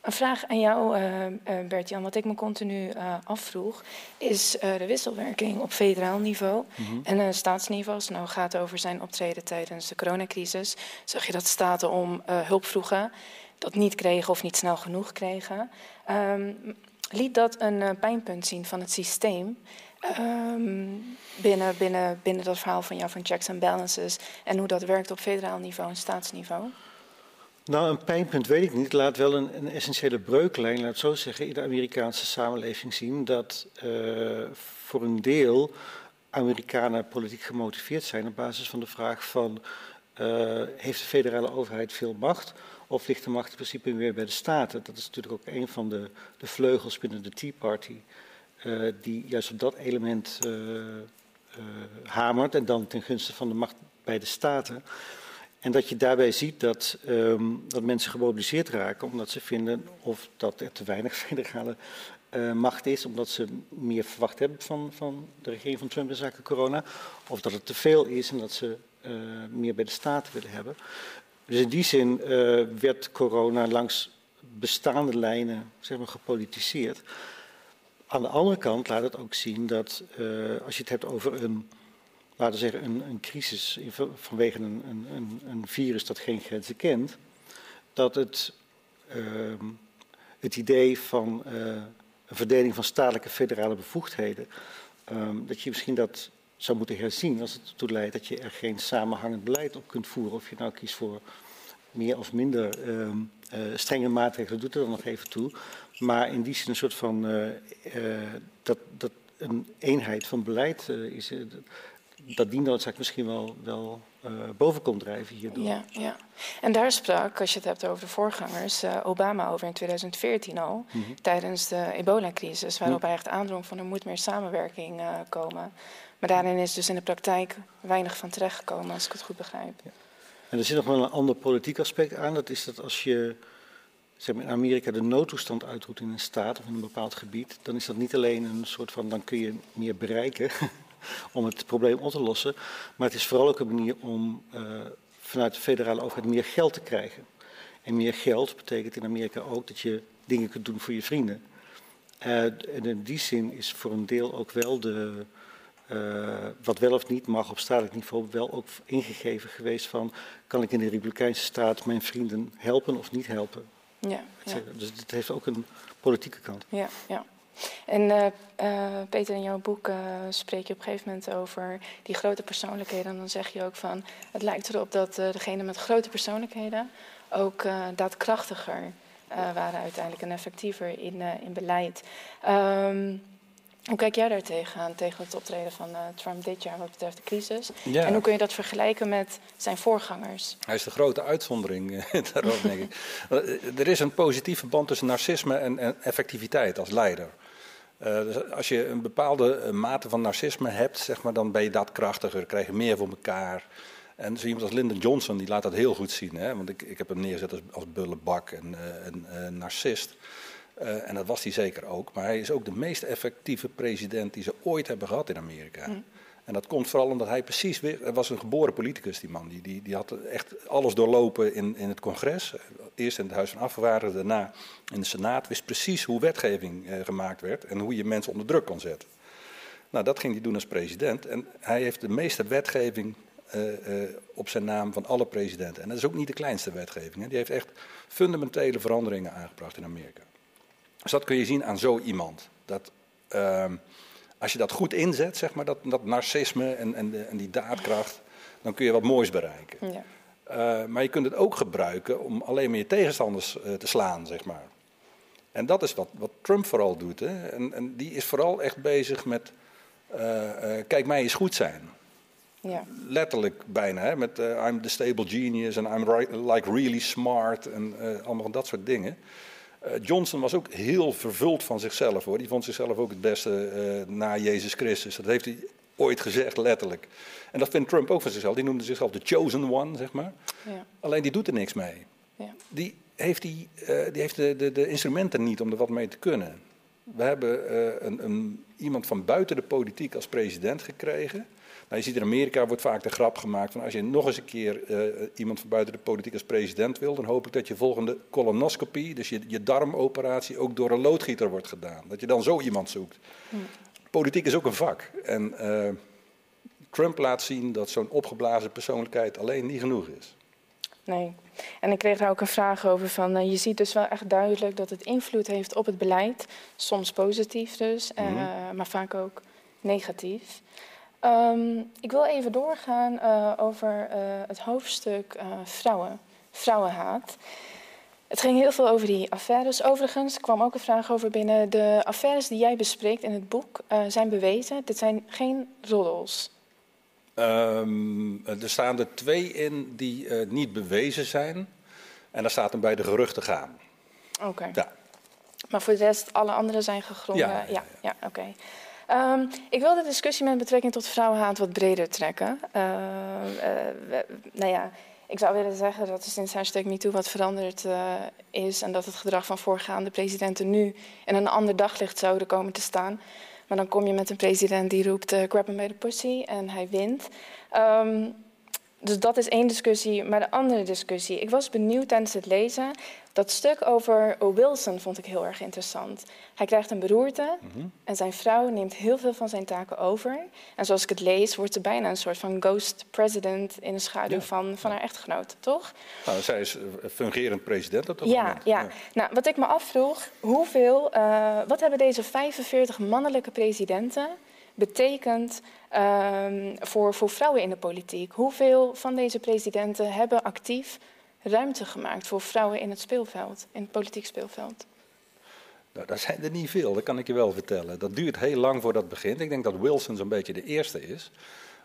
een vraag aan jou, uh, Bert-Jan, wat ik me continu afvroeg, is de wisselwerking op federaal niveau mm -hmm. en staatsniveau. Als het nou gaat over zijn optreden tijdens de coronacrisis, zag je dat staten om hulp vroegen, dat niet kregen of niet snel genoeg kregen. Um, liet dat een pijnpunt zien van het systeem um, binnen, binnen, binnen dat verhaal van jou van checks and balances en hoe dat werkt op federaal niveau en staatsniveau? Nou, een pijnpunt weet ik niet. Laat wel een, een essentiële breuklijn, laat zo zeggen, in de Amerikaanse samenleving zien dat uh, voor een deel Amerikanen politiek gemotiveerd zijn op basis van de vraag van uh, heeft de federale overheid veel macht of ligt de macht in principe weer bij de staten? Dat is natuurlijk ook een van de, de vleugels binnen de Tea Party uh, die juist op dat element hamert en dan ten gunste van de macht bij de staten. En dat je daarbij ziet dat, um, dat mensen gemobiliseerd raken omdat ze vinden of dat er te weinig (laughs) federale macht is, omdat ze meer verwacht hebben van, van de regering van Trump in zaken corona, of dat het te veel is en dat ze meer bij de staten willen hebben. Dus in die zin uh, werd corona langs bestaande lijnen zeg maar, gepolitiseerd. Aan de andere kant laat het ook zien dat als je het hebt over een laten we zeggen, een, een crisis vanwege een, een, een, virus dat geen grenzen kent, dat het, uh, het idee van uh, een verdeling van statelijke federale bevoegdheden, um, dat je misschien dat zou moeten herzien als het ertoe leidt dat je er geen samenhangend beleid op kunt voeren. Of je nou kiest voor meer of minder uh, strenge maatregelen, doet er dan nog even toe. Maar in die zin een soort van uh, dat, dat een eenheid van beleid is dat die noodzaak misschien wel, wel boven komt drijven hierdoor. Ja, ja. En daar sprak, als je het hebt over de voorgangers, Obama over in 2014 al, mm -hmm. tijdens de ebola-crisis, waarop hij echt aandrong van er moet meer samenwerking komen. Maar daarin is dus in de praktijk weinig van terechtgekomen, als ik het goed begrijp. En er zit nog wel een ander politiek aspect aan, dat is dat als je zeg maar, in Amerika de noodtoestand uitroept in een staat of in een bepaald gebied, dan is dat niet alleen een soort van, dan kun je meer bereiken (laughs) om het probleem op te lossen, maar het is vooral ook een manier om uh, vanuit de federale overheid meer geld te krijgen. En meer geld betekent in Amerika ook dat je dingen kunt doen voor je vrienden. Uh, en in die zin is voor een deel ook wel de, wat wel of niet mag op statelijk niveau wel ook ingegeven geweest van kan ik in de Republikeinse staat mijn vrienden helpen of niet helpen. Ja, ja. Dus het heeft ook een politieke kant. Ja, ja. En uh, uh, Peter, in jouw boek uh, spreek je op een gegeven moment over die grote persoonlijkheden. En dan zeg je ook van, het lijkt erop dat degenen met grote persoonlijkheden ook daadkrachtiger waren uiteindelijk en effectiever in, in beleid. Um, hoe kijk jij daar tegenaan, tegen het optreden van uh, Trump dit jaar wat betreft de crisis? Ja. En hoe kun je dat vergelijken met zijn voorgangers? Hij is de grote uitzondering (laughs) daarop, denk ik. er is een positief verband tussen narcisme en, en effectiviteit als leider. Uh, dus als je een bepaalde mate van narcisme hebt, zeg maar, dan ben je dat krachtiger, krijg je meer voor elkaar. En zo iemand als Lyndon Johnson, die laat dat heel goed zien. Hè? Want ik, ik heb hem neergezet als, als bullebak en een narcist. Uh, en dat was hij zeker ook. Maar hij is ook de meest effectieve president die ze ooit hebben gehad in Amerika. Mm. En dat komt vooral omdat hij precies weer. Hij was een geboren politicus, die man. Die, die, die had echt alles doorlopen in, in het congres. Eerst in het Huis van Afgevaardigden, daarna in de Senaat. Wist precies hoe wetgeving eh, gemaakt werd en hoe je mensen onder druk kon zetten. Nou, dat ging hij doen als president. En hij heeft de meeste wetgeving uh, op zijn naam van alle presidenten. En dat is ook niet de kleinste wetgeving. Hè. Die heeft echt fundamentele veranderingen aangebracht in Amerika. Dus dat kun je zien aan zo iemand. Dat, uh, als je dat goed inzet, zeg maar, dat, dat narcisme en, en, de, en die daadkracht, dan kun je wat moois bereiken. Ja. Uh, maar je kunt het ook gebruiken om alleen maar je tegenstanders uh, te slaan, zeg maar. En dat is wat, wat Trump vooral doet. Hè? En, en die is vooral echt bezig met, uh, kijk mij eens goed zijn. Ja. Letterlijk bijna, hè? met I'm the stable genius en I'm right, like really smart en allemaal dat soort dingen. Uh, Johnson was ook heel vervuld van zichzelf hoor. Die vond zichzelf ook het beste uh, na Jezus Christus. Dat heeft hij ooit gezegd, letterlijk. En dat vindt Trump ook van zichzelf. Die noemde zichzelf de chosen one, zeg maar. Ja. Alleen die doet er niks mee. Ja. Die heeft, die, uh, die heeft de, de, de, instrumenten niet om er wat mee te kunnen. We hebben een, een, iemand van buiten de politiek als president gekregen. Nou, je ziet in Amerika wordt vaak de grap gemaakt van als je nog eens een keer uh, iemand van buiten de politiek als president wil, dan hoop ik dat je volgende colonoscopie, dus je, je darmoperatie, ook door een loodgieter wordt gedaan. Dat je dan zo iemand zoekt. Hm. Politiek is ook een vak. En uh, Trump laat zien dat zo'n opgeblazen persoonlijkheid alleen niet genoeg is. Nee. En ik kreeg daar ook een vraag over van, uh, je ziet dus wel echt duidelijk dat het invloed heeft op het beleid. Soms positief dus, mm -hmm. maar vaak ook negatief. Um, ik wil even doorgaan uh, over uh, het hoofdstuk uh, vrouwen, vrouwenhaat. Het ging heel veel over die affaires. Overigens kwam ook een vraag over binnen. De affaires die jij bespreekt in het boek zijn bewezen. Dit zijn geen roddels. Um, er staan er twee in die niet bewezen zijn. En daar staat er bij de geruchten gaan. Oké. Okay. Ja. Maar voor de rest, alle andere zijn gegronde. Ja, ja, ja. ja oké. Okay. Um, ik wil de discussie met betrekking tot vrouwenhaat wat breder trekken. Uh, uh, nou ja, ik zou willen zeggen dat er sinds hashtag MeToo wat veranderd uh, is... en dat het gedrag van voorgaande presidenten nu in een ander daglicht zouden komen te staan. Maar dan kom je met een president die roept grab him by the pussy en hij wint. Um, dus dat is één discussie. Maar de andere discussie. Ik was benieuwd tijdens het lezen. Dat stuk over Wilson vond ik heel erg interessant. Hij krijgt een beroerte mm -hmm. en zijn vrouw neemt heel veel van zijn taken over. En zoals ik het lees, wordt ze bijna een soort van ghost president in de schaduw ja. van, van haar echtgenoot, toch? Nou, zij is fungerend president op dat ja, moment. Ja, ja. Nou, wat ik me afvroeg, hoeveel, uh, wat hebben deze 45 mannelijke presidenten betekent um, voor, voor vrouwen in de politiek. Hoeveel van deze presidenten hebben actief ruimte gemaakt voor vrouwen in het speelveld, in het politiek speelveld? Nou, dat zijn er niet veel, dat kan ik je wel vertellen. Dat duurt heel lang voordat het begint. Ik denk dat Wilson zo'n beetje de eerste is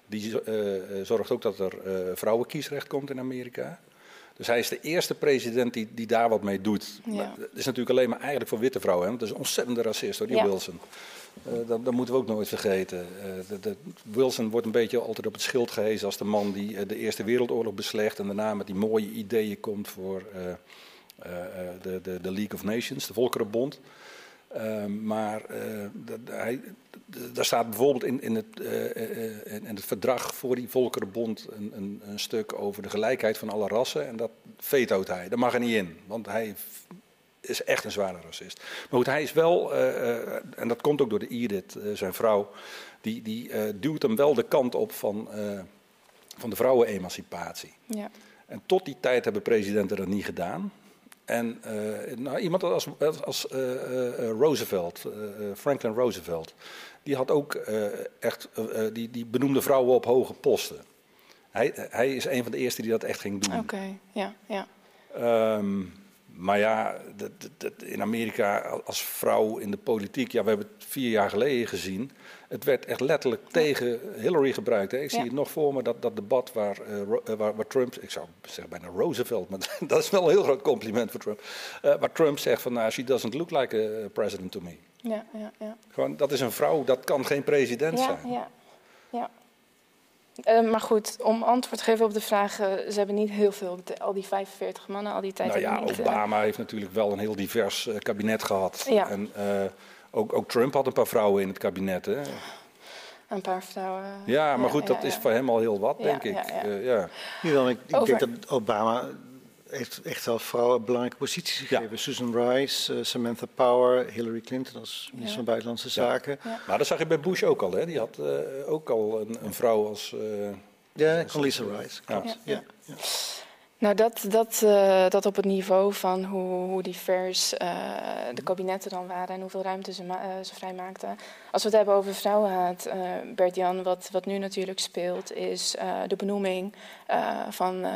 die zorgt ook dat er vrouwenkiesrecht komt in Amerika. Dus hij is de eerste president die, die daar wat mee doet. Ja. Dat is natuurlijk alleen maar eigenlijk voor witte vrouwen. Hè? Want dat is een ontzettende racist hoor, die Wilson. Uh, dat, dat, moeten we ook nooit vergeten. De, Wilson wordt een beetje altijd op het schild gehezen als de man die uh, de Eerste Wereldoorlog beslecht en daarna met die mooie ideeën komt voor de, de, League of Nations, de Volkerenbond. Maar hij, daar staat bijvoorbeeld in, in, het, het verdrag voor die Volkerenbond een, een, stuk over de gelijkheid van alle rassen. En dat vetoot hij. Dat mag er niet in. Want hij is echt een zware racist. Maar goed, hij is wel, uh, uh, en dat komt ook door de Edith, uh, zijn vrouw, die, die duwt hem wel de kant op van, van de vrouwenemancipatie. Ja. En tot die tijd hebben presidenten dat niet gedaan. En nou, iemand als, als Roosevelt, Franklin Roosevelt, die had ook echt, die, die benoemde vrouwen op hoge posten. Hij, hij is een van de eerste die dat echt ging doen. Oké, ja, ja. Um, maar ja, in Amerika als vrouw in de politiek, ja, we hebben het vier jaar geleden gezien. Het werd echt letterlijk tegen Hillary gebruikt. Hè. Ik zie het nog voor me, dat, dat debat waar, uh, waar, waar, Trump, ik zou zeggen bijna Roosevelt, maar (laughs) dat is wel een heel groot compliment voor Trump. Uh, waar Trump zegt van, nou, she doesn't look like a president to me. Ja, ja, ja. Gewoon, dat is een vrouw, dat kan geen president ja, zijn. Ja, ja. Uh, maar goed, om antwoord te geven op de vraag, ze hebben niet heel veel, al die 45 mannen, al die tijd. Nou ja, niet, Obama heeft natuurlijk wel een heel divers uh, kabinet gehad. Ja. En uh, ook, ook, Trump had een paar vrouwen in het kabinet. Hè? Een paar vrouwen. Ja, maar goed, ja, dat is voor hem al heel wat, denk ik. Ja, ja. ik, ik denk dat Obama heeft echt wel vrouwen belangrijke posities gegeven. Ja. Susan Rice, uh, Samantha Power, Hillary Clinton als minister ja. van Buitenlandse Zaken. Ja. Maar dat zag je bij Bush ook al, hè? Die had uh, ook al een, een vrouw als... Uh, ja, Condoleezza Rice, klopt. Ja. Nou, dat, dat, uh, dat op het niveau van hoe, hoe divers uh, de kabinetten dan waren en hoeveel ruimte ze, uh, ze vrijmaakten. Als we het hebben over vrouwenhaat, Bert-Jan, wat, wat nu natuurlijk speelt, is de benoeming van uh,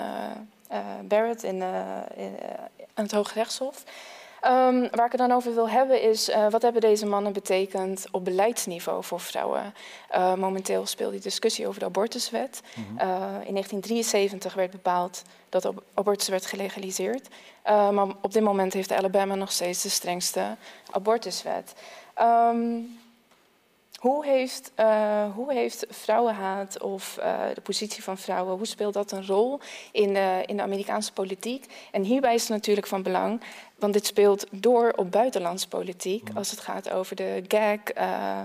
Barrett in, in, uh, aan het Hooggerechtshof. Um, waar ik het dan over wil hebben is, wat hebben deze mannen betekend op beleidsniveau voor vrouwen? momenteel speelt die discussie over de abortuswet. Mm -hmm. in 1973 werd bepaald dat de abortus werd gelegaliseerd. maar op dit moment heeft Alabama nog steeds de strengste abortuswet. Um, hoe heeft, uh, hoe heeft vrouwenhaat of uh, de positie van vrouwen, hoe speelt dat een rol in de, in de Amerikaanse politiek? En hierbij is het natuurlijk van belang, want dit speelt door op buitenlandse politiek, als het gaat over de gag, uh,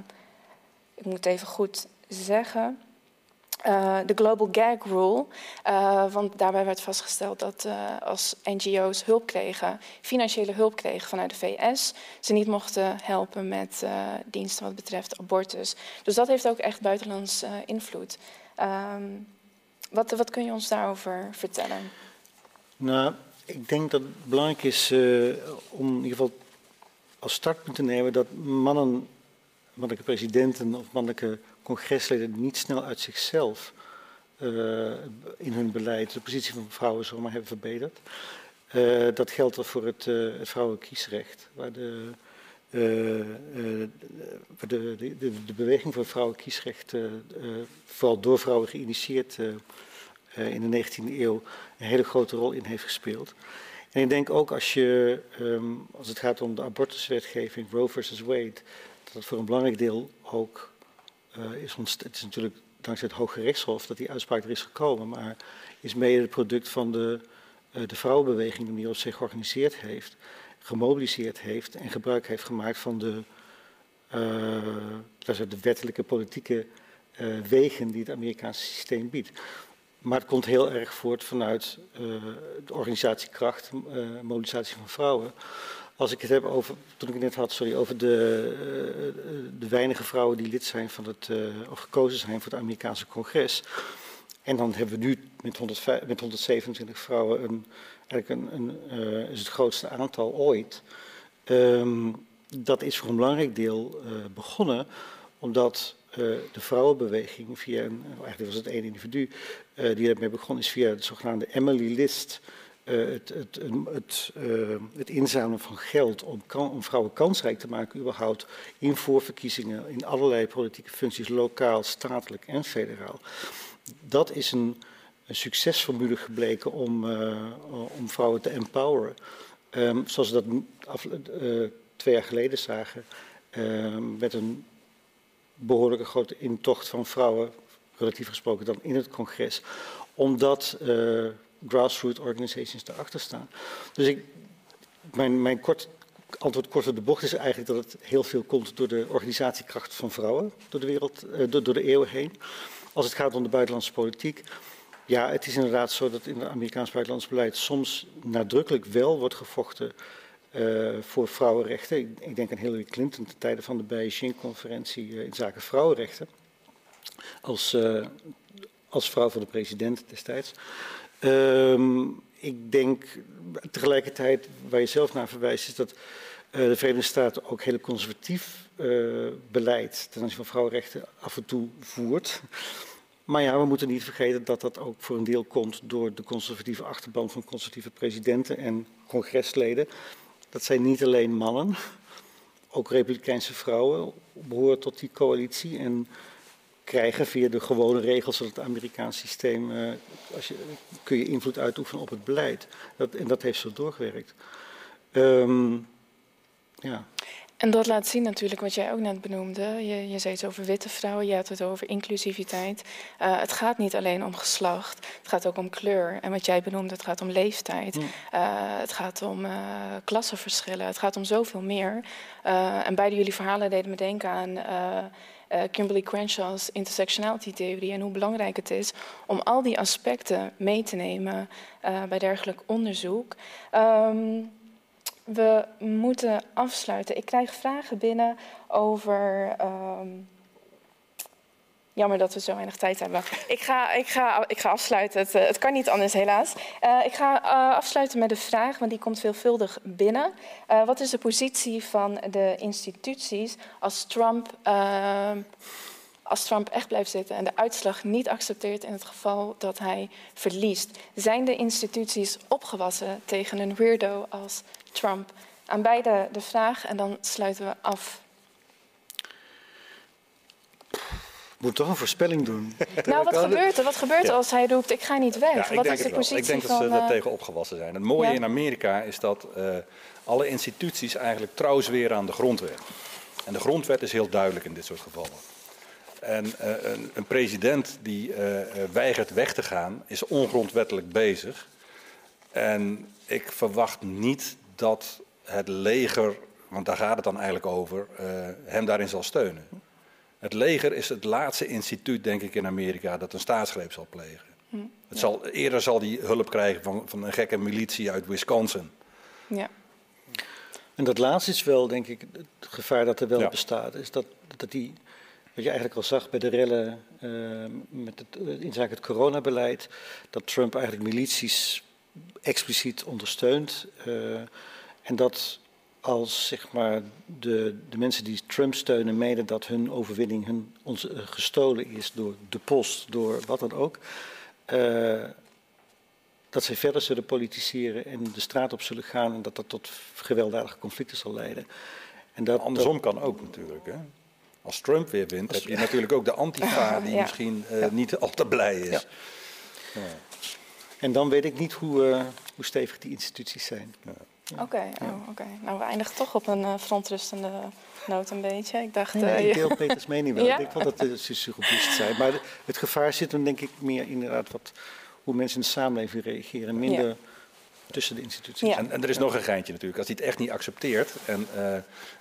ik moet het even goed zeggen, de Global Gag Rule. Uh, want daarbij werd vastgesteld dat uh, als NGO's hulp kregen, financiële hulp kregen vanuit de VS, ze niet mochten helpen met diensten wat betreft abortus. Dus dat heeft ook echt buitenlands invloed. Um, wat, wat, kun je ons daarover vertellen? Nou, ik denk dat het belangrijk is om in ieder geval als startpunt te nemen dat mannen, mannelijke presidenten of mannelijke congresleden niet snel uit zichzelf uh, in hun beleid de positie van vrouwen zomaar hebben verbeterd. Uh, dat geldt al voor het, uh, het vrouwenkiesrecht, waar de, de, de, de, beweging voor vrouwenkiesrecht vooral door vrouwen geïnitieerd in de 19e eeuw een hele grote rol in heeft gespeeld. En ik denk ook als, je, um, als het gaat om de abortuswetgeving, Roe versus Wade, dat het voor een belangrijk deel ook uh, is het is natuurlijk dankzij het Hoge Rechtshof dat die uitspraak er is gekomen, maar is mede het product van de, uh, de vrouwenbeweging die op zich georganiseerd heeft, gemobiliseerd heeft en gebruik heeft gemaakt van de, uh, de wettelijke politieke wegen die het Amerikaanse systeem biedt. Maar het komt heel erg voort vanuit de organisatiekracht, mobilisatie van vrouwen. Als ik het heb over, toen ik het net had, sorry, over de, uh, de weinige vrouwen die lid zijn van het, uh, of gekozen zijn voor het Amerikaanse congres. En dan hebben we nu met, 105, met 127 vrouwen een, eigenlijk een, een uh, is het grootste aantal ooit. Um, dat is voor een belangrijk deel begonnen omdat de vrouwenbeweging via, een, eigenlijk was het één individu die daarmee begon, is via de zogenaamde Emily List het, het, het, uh, het, inzamelen van geld om, om, vrouwen kansrijk te maken, überhaupt in voorverkiezingen, in allerlei politieke functies, lokaal, statelijk en federaal. Dat is een, succesformule gebleken om, uh, om vrouwen te empoweren. Um, zoals we dat twee jaar geleden zagen, ehm, met een behoorlijke grote intocht van vrouwen, relatief gesproken dan in het congres, omdat grassroots organisations daarachter staan. Dus ik, mijn, mijn kort, antwoord kort op de bocht is eigenlijk dat het heel veel komt door de organisatiekracht van vrouwen door de wereld, uh, door, door de eeuwen heen. Als het gaat om de buitenlandse politiek, ja, het is inderdaad zo dat in het Amerikaans buitenlands beleid soms nadrukkelijk wel wordt gevochten uh, voor vrouwenrechten. Ik, ik, denk aan Hillary Clinton ten tijde van de Beijing-conferentie uh, in zaken vrouwenrechten. Als, als vrouw van de president destijds. Um, ik denk tegelijkertijd, waar je zelf naar verwijst, is dat de Verenigde Staten ook heel conservatief beleid ten aanzien van vrouwenrechten af en toe voert. Maar ja, we moeten niet vergeten dat dat ook voor een deel komt door de conservatieve achterban van conservatieve presidenten en congresleden. Dat zijn niet alleen mannen, ook Republikeinse vrouwen behoren tot die coalitie en krijgen via de gewone regels van het Amerikaans systeem, uh, als je, kun je invloed uitoefenen op het beleid. Dat, en dat heeft zo doorgewerkt. Um, ja. En dat laat zien natuurlijk wat jij ook net benoemde. Je, je zei het over witte vrouwen, je had het over inclusiviteit. Uh, het gaat niet alleen om geslacht, het gaat ook om kleur. En wat jij benoemde, het gaat om leeftijd. Uh, het gaat om uh, klassenverschillen, het gaat om zoveel meer. en beide jullie verhalen deden me denken aan... Kimberly Crenshaw's intersectionality theorie en hoe belangrijk het is om al die aspecten mee te nemen bij dergelijk onderzoek. Um, we moeten afsluiten. Ik krijg vragen binnen over. Um, jammer dat we zo weinig tijd hebben. Ik ga, ik ga, ik ga afsluiten. Het, het kan niet anders, helaas. Uh, ik ga uh, afsluiten met een vraag, want die komt veelvuldig binnen. Wat is de positie van de instituties als Trump als Trump echt blijft zitten en de uitslag niet accepteert in het geval dat hij verliest, zijn de instituties opgewassen tegen een weirdo als Trump? Aan beide de vraag en dan sluiten we af. Ik moet toch een voorspelling doen. (laughs) nou, wat gebeurt er? Wat gebeurt er als hij roept: Ik ga niet weg? Ja, wat is de positie Ik denk dat ze er tegen opgewassen zijn. Het mooie ja. in Amerika is dat uh, alle instituties eigenlijk trouw zweren aan de grondwet. En de grondwet is heel duidelijk in dit soort gevallen. En uh, een, een, president die uh, weigert weg te gaan, is ongrondwettelijk bezig. En ik verwacht niet dat het leger, want daar gaat het dan eigenlijk over, uh, hem daarin zal steunen. Het leger is het laatste instituut, denk ik, in Amerika dat een staatsgreep zal plegen. Hm. Het zal, eerder zal die hulp krijgen van, van een gekke militie uit Wisconsin. Ja. En dat laatste is wel, denk ik, het gevaar dat er wel ja. bestaat. Is dat, dat die wat je eigenlijk al zag bij de rellen uh, met het, uh, in zaken het coronabeleid, dat Trump eigenlijk milities expliciet ondersteunt. Uh, en dat als zeg maar, de, de mensen die Trump steunen menen dat hun overwinning hun, ons, gestolen is door de post, door wat dan ook. dat zij verder zullen politiseren en de straat op zullen gaan en dat dat tot gewelddadige conflicten zal leiden. En dat, Andersom dat, kan ook natuurlijk. Hè? als Trump weer wint, heb je natuurlijk ook de antifa (laughs) die ja. misschien uh, ja. niet al te blij is. Ja. En dan weet ik niet hoe, uh, hoe stevig die instituties zijn. Oké, okay, oh, okay. nou we eindigen toch op een uh, frontrustende noot een beetje. Ik dacht... Nee, ik deel Peters mening wel. Ik denk wel dat de robuust zijn. Maar het gevaar zit hem denk ik meer inderdaad wat, hoe mensen in de samenleving reageren. Minder tussen de instituties. Ja. En, en, er is nog een geintje natuurlijk. Als hij het echt niet accepteert en uh,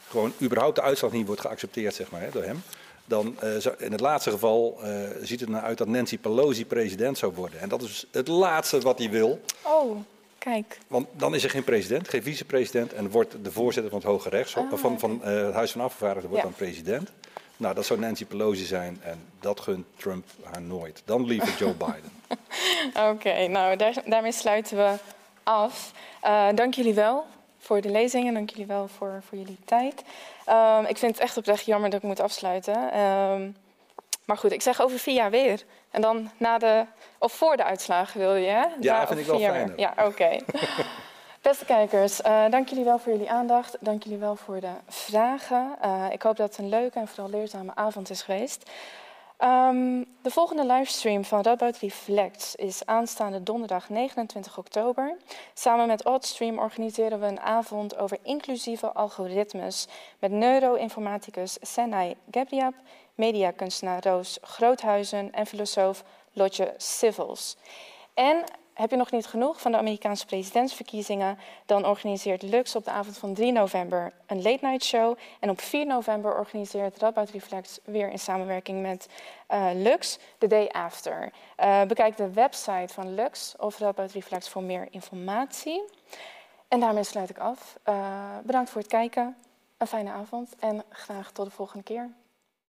gewoon überhaupt de uitslag niet wordt geaccepteerd zeg maar, hè, door hem. Dan uh, in het laatste geval uh, ziet het nou uit dat Nancy Pelosi president zou worden. En dat is het laatste wat hij wil. Oh, kijk. Want dan is er geen president, geen vicepresident. En wordt de voorzitter van het Hoge Rechtshof, ah, van, van uh, het Huis van Afgevaardigden, wordt dan president. Nou, dat zou Nancy Pelosi zijn en dat gunt Trump haar nooit. Dan liever Joe (laughs) Biden. Oké, okay, nou daar, daarmee sluiten we af. Uh, dank jullie wel voor de lezingen. Dank jullie wel voor, voor jullie tijd. Um, ik vind het echt oprecht jammer dat ik moet afsluiten. Um, Maar goed, ik zeg over vier jaar weer. En dan na de, of voor de uitslagen wil je, hè? Ja, vind ik wel weer. Ja, oké. (laughs) Beste kijkers, eh, dank jullie wel voor jullie aandacht. Dank jullie wel voor de vragen. Eh, ik hoop dat het een leuke en vooral leerzame avond is geweest. Ehm, de volgende livestream van Radboud Reflects is aanstaande donderdag 29 oktober. Samen met Oddstream organiseren we een avond over inclusieve algoritmes met neuroinformaticus Senai Gabriab, mediakunstenaar Roos Groothuizen en filosoof Lotje Civils. En heb je nog niet genoeg van de Amerikaanse presidentsverkiezingen? Dan organiseert Lux op de avond van 3 november een late night show. En op 4 november organiseert Radboud Reflects weer in samenwerking met eh, Lux The Day After. Eh, bekijk de website van Lux of Radboud Reflects voor meer informatie. En daarmee sluit ik af. Eh, bedankt voor het kijken. Een fijne avond en graag tot de volgende keer.